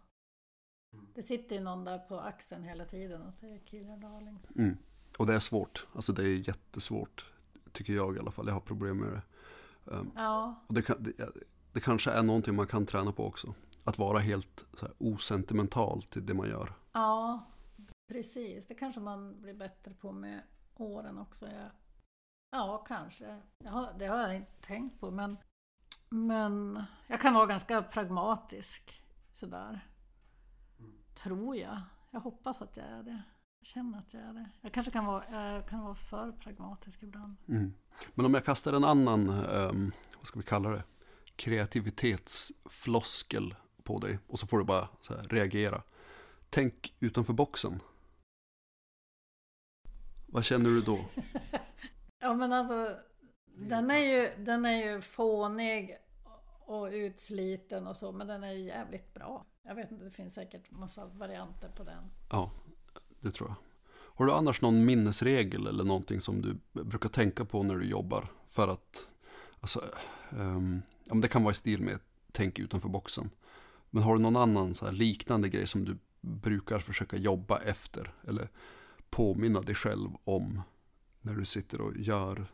Det sitter ju någon där på axeln hela tiden och säger kill your darlings. Mm. Och det är svårt. Alltså det är jättesvårt. Tycker jag i alla fall. Jag har problem med det. Um, Ja. och det, kan, det, det kanske är någonting man kan träna på också. Att vara helt så här, osentimental till det man gör. Ja, precis. Det kanske man blir bättre på med åren också. Ja, ja kanske. Ja, det har jag inte tänkt på. Men, men jag kan vara ganska pragmatisk sådär. Tror jag. Jag hoppas att jag är det. Jag känner att jag är det. Jag kanske kan vara, jag kan vara för pragmatisk ibland. Mm. Men om jag kastar en annan, um, vad ska vi kalla det, kreativitetsfloskel på dig och så får du bara så här, reagera. tänk utanför boxen. Vad känner du då? Ja men alltså den är ju, den är ju fånig och utsliten och så men den är ju jävligt bra. Jag vet inte, det finns säkert massa varianter på den. Ja, det tror jag. Har du annars någon minnesregel eller någonting som du brukar tänka på när du jobbar? För att, alltså, um, ja, men det kan vara i stil med tänk utanför boxen. Men har du någon annan så liknande grej som du brukar försöka jobba efter? Eller påminna dig själv om när du sitter och gör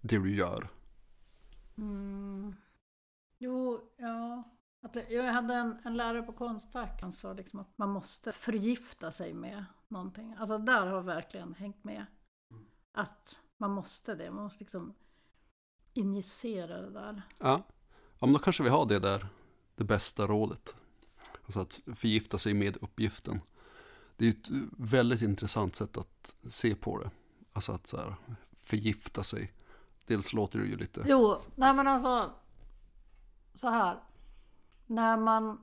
det du gör? Mm. Jo, ja. Att, jag hade en, en lärare på Konstfack, han sa liksom att man måste förgifta sig med någonting. Alltså där har verkligen hängt med. Att man måste det, man måste liksom injicera det där. Ja, ja men då kanske vi har det där, det bästa rådet. Alltså att förgifta sig med uppgiften. Det är ett väldigt intressant sätt att se på det. Alltså att så här, förgifta sig. Dels låter det ju lite... Jo, nej men alltså så här. När man,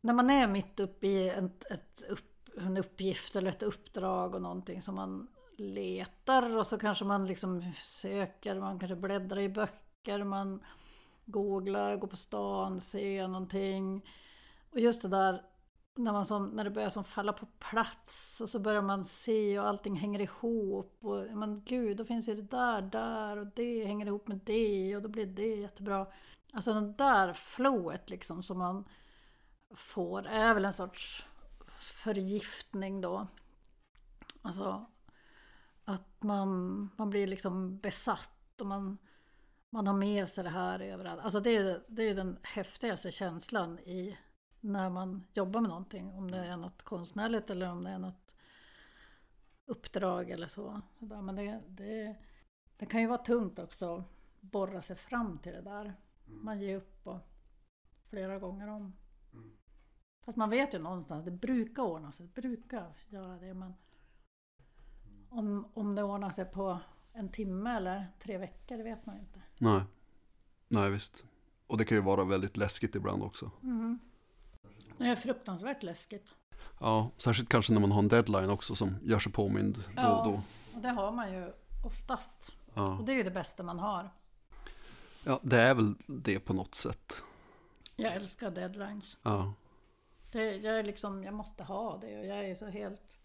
när man är mitt uppe i ett, ett upp, en uppgift eller ett uppdrag och någonting som man letar och så kanske man liksom söker, man kanske bläddrar i böcker, man googlar, går på stan, ser någonting. Och just det där när, man som, när det börjar som falla på plats och så börjar man se och allting hänger ihop. Och men gud, då finns ju det där, där och det hänger ihop med det och då blir det jättebra. Alltså det där flowet liksom som man får är väl en sorts förgiftning då. Alltså att man, man blir liksom besatt och man, man har med sig det här överallt. Alltså det är, det är den häftigaste känslan i när man jobbar med någonting. Om det är något konstnärligt eller om det är något uppdrag eller så. Men det, det, det kan ju vara tungt också att borra sig fram till det där. Man ger upp och flera gånger om. Fast man vet ju någonstans, det brukar ordna sig, det brukar göra det. Men om, om det ordnar sig på en timme eller tre veckor, det vet man ju inte. Nej, nej visst. Och det kan ju vara väldigt läskigt ibland också. Mm. Det är fruktansvärt läskigt. Ja, särskilt kanske när man har en deadline också som gör sig påmind då ja, och då. och det har man ju oftast. Ja. Och det är ju det bästa man har. Ja, det är väl det på något sätt. Jag älskar deadlines. Ja. Det, jag är liksom, jag måste ha det och jag är så helt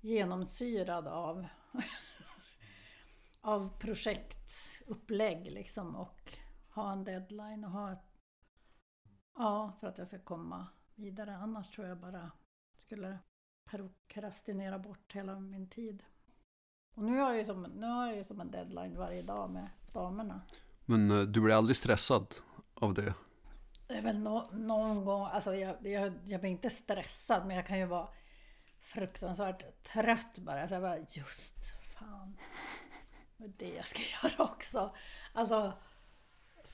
genomsyrad av av projektupplägg liksom och ha en deadline och ha ett Ja, för att jag ska komma vidare. Annars tror jag bara skulle prokrastinera bort hela min tid. Och nu har jag ju som, nu har jag ju som en deadline varje dag med damerna. Men eh, du blir aldrig stressad av det? Det är väl no, någon gång, alltså jag, jag, jag blir inte stressad men jag kan ju vara fruktansvärt trött bara. Så jag bara, just fan. Det är det jag ska göra också. Alltså,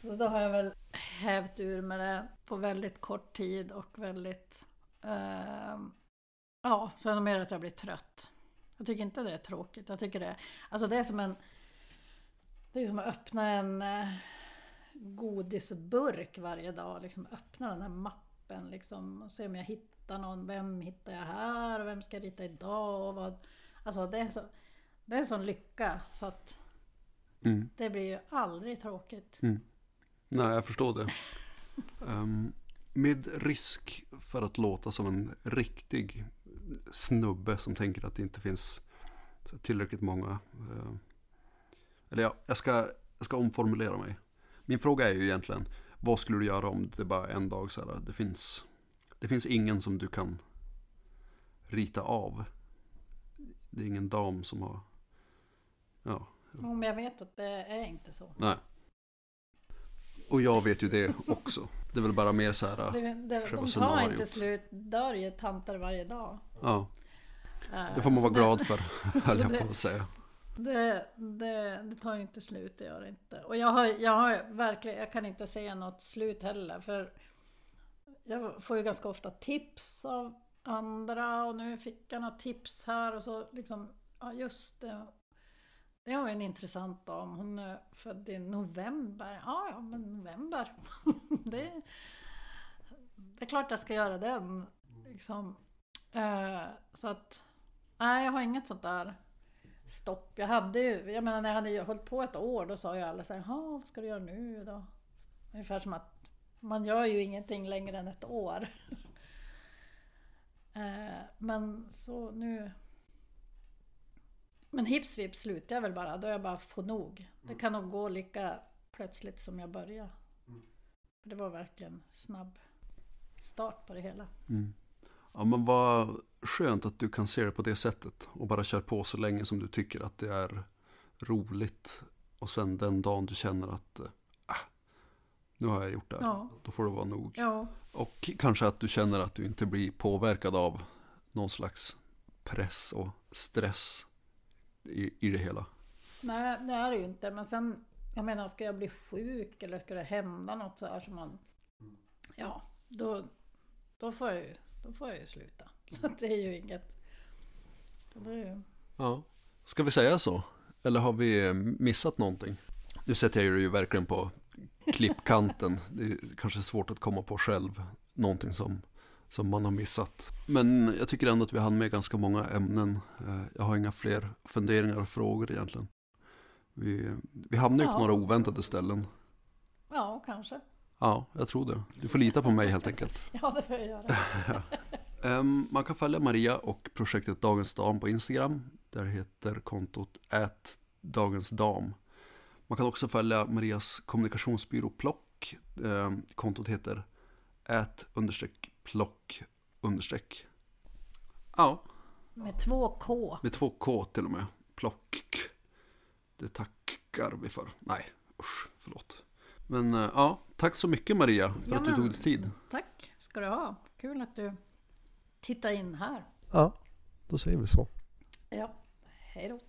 så då har jag väl hävt ur med det på väldigt kort tid och väldigt... Eh, ja, så är det mer att jag blir trött. Jag tycker inte det är tråkigt. Jag tycker det, alltså det är som en... Det är som att öppna en eh, godisburk varje dag. Liksom öppna den här mappen liksom och se om jag hittar någon. Vem hittar jag här och vem ska jag rita idag? Och vad, alltså det är, så, det är en sån lycka så att Mm. det blir ju aldrig tråkigt. Mm. Nej, jag förstår det. Um, med risk för att låta som en riktig snubbe som tänker att det inte finns tillräckligt många. Uh, eller ja, jag ska, jag ska omformulera mig. Min fråga är ju egentligen, vad skulle du göra om det bara en dag så här, det finns, det finns ingen som du kan rita av. Det är ingen dam som har, ja. Men jag vet att det är inte så. Nej. Och jag vet ju det också. Det är väl bara mer så här Det, det, de tar inte slut, dör ju tanter varje dag. Ja, det får man vara glad för, höll jag på att säga. Det, det, det tar ju inte slut, det gör det inte. Och jag har, jag har verkligen, jag kan inte se något slut heller. För jag får ju ganska ofta tips av andra och nu fick jag något tips här och så liksom, ja just det. Det var ju en intressant dam. Hon är född i november. Ja, ja, men november. det, det är klart jag ska göra den Liksom. Eh, så att, nej jag har inget sånt där stopp. Jag hade ju, jag menar när jag hade ju hållit på ett år då sa ju alla så här, "Jaha, vad ska du göra nu då? Ungefär som att man gör ju ingenting längre än ett år. Eh, men så nu... Men hips vips slutar jag väl bara, då har jag bara får nog. Det kan nog gå lika plötsligt som jag började. För Det var verkligen snabb start på det hela. Mm. Ja men vad skönt att du kan se det på det sättet och bara kör på så länge som du tycker att det är roligt. Och sen den dagen du känner att äh, nu har jag gjort det här, Ja. då får det vara nog. Ja. Och kanske att du känner att du inte blir påverkad av någon slags press och stress i, i det hela. Nej, det är det ju inte. Men sen, jag menar, ska jag bli sjuk eller ska det hända något så här som man... Ja, då, då, får, jag ju, då får jag ju sluta. Så det är ju inget... Så det är ju... Ja. Ska vi säga så? Eller har vi eh, missat någonting? Nu sätter jag ju verkligen på klippkanten. Det är kanske svårt att komma på själv någonting som, som man har missat. Men jag tycker ändå att vi hann med ganska många ämnen. Eh, Jag har inga fler funderingar och frågor egentligen. Vi, vi hamnar ju på Ja. några oväntade ställen. Ja, kanske. Ja, jag tror det. Du får lita på mig helt enkelt. Ja, det får jag göra. Ehm, man kan följa Maria och projektet Dagens Dam på Instagram. Där heter kontot ät Dagens Dam. Man kan också följa Marias kommunikationsbyrå Plock. Ehm, kontot heter understreck plock understreck. Ja, Med två K. med två K till och med. Plock. Det tackar vi för. Nej, usch, förlåt. Men eh, ja, tack så mycket Maria för Ja, att du tog dig tid. Tack ska du ha. Kul att du tittar in här. Ja, då säger vi så. Ja, hej då.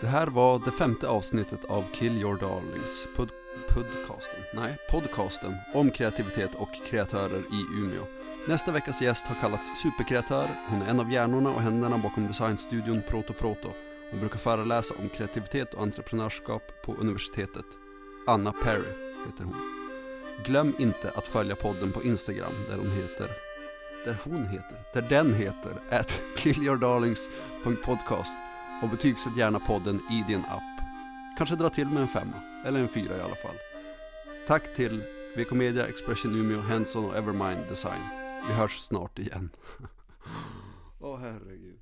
Det här var det femte avsnittet av Kill Your Darlings pod podcasten. Nej, podcasten om kreativitet och kreatörer i Umeå. Nästa veckas gäst har kallats superkreatör. Hon är en av hjärnorna och händerna bakom designstudion Proto Proto. Hon brukar föreläsa om kreativitet och entreprenörskap på universitetet. Anna Perry heter hon. Glöm inte att följa podden på Instagram där hon heter där hon heter, där den heter, at killyourdarlings.podcast och betygsätt gärna podden i din app. Kanske dra till med en femma, eller en fyra i alla fall. Tack till VK Media, Expression Umeå, Henson och Evermind Design. Vi hörs snart igen. Åh herregud.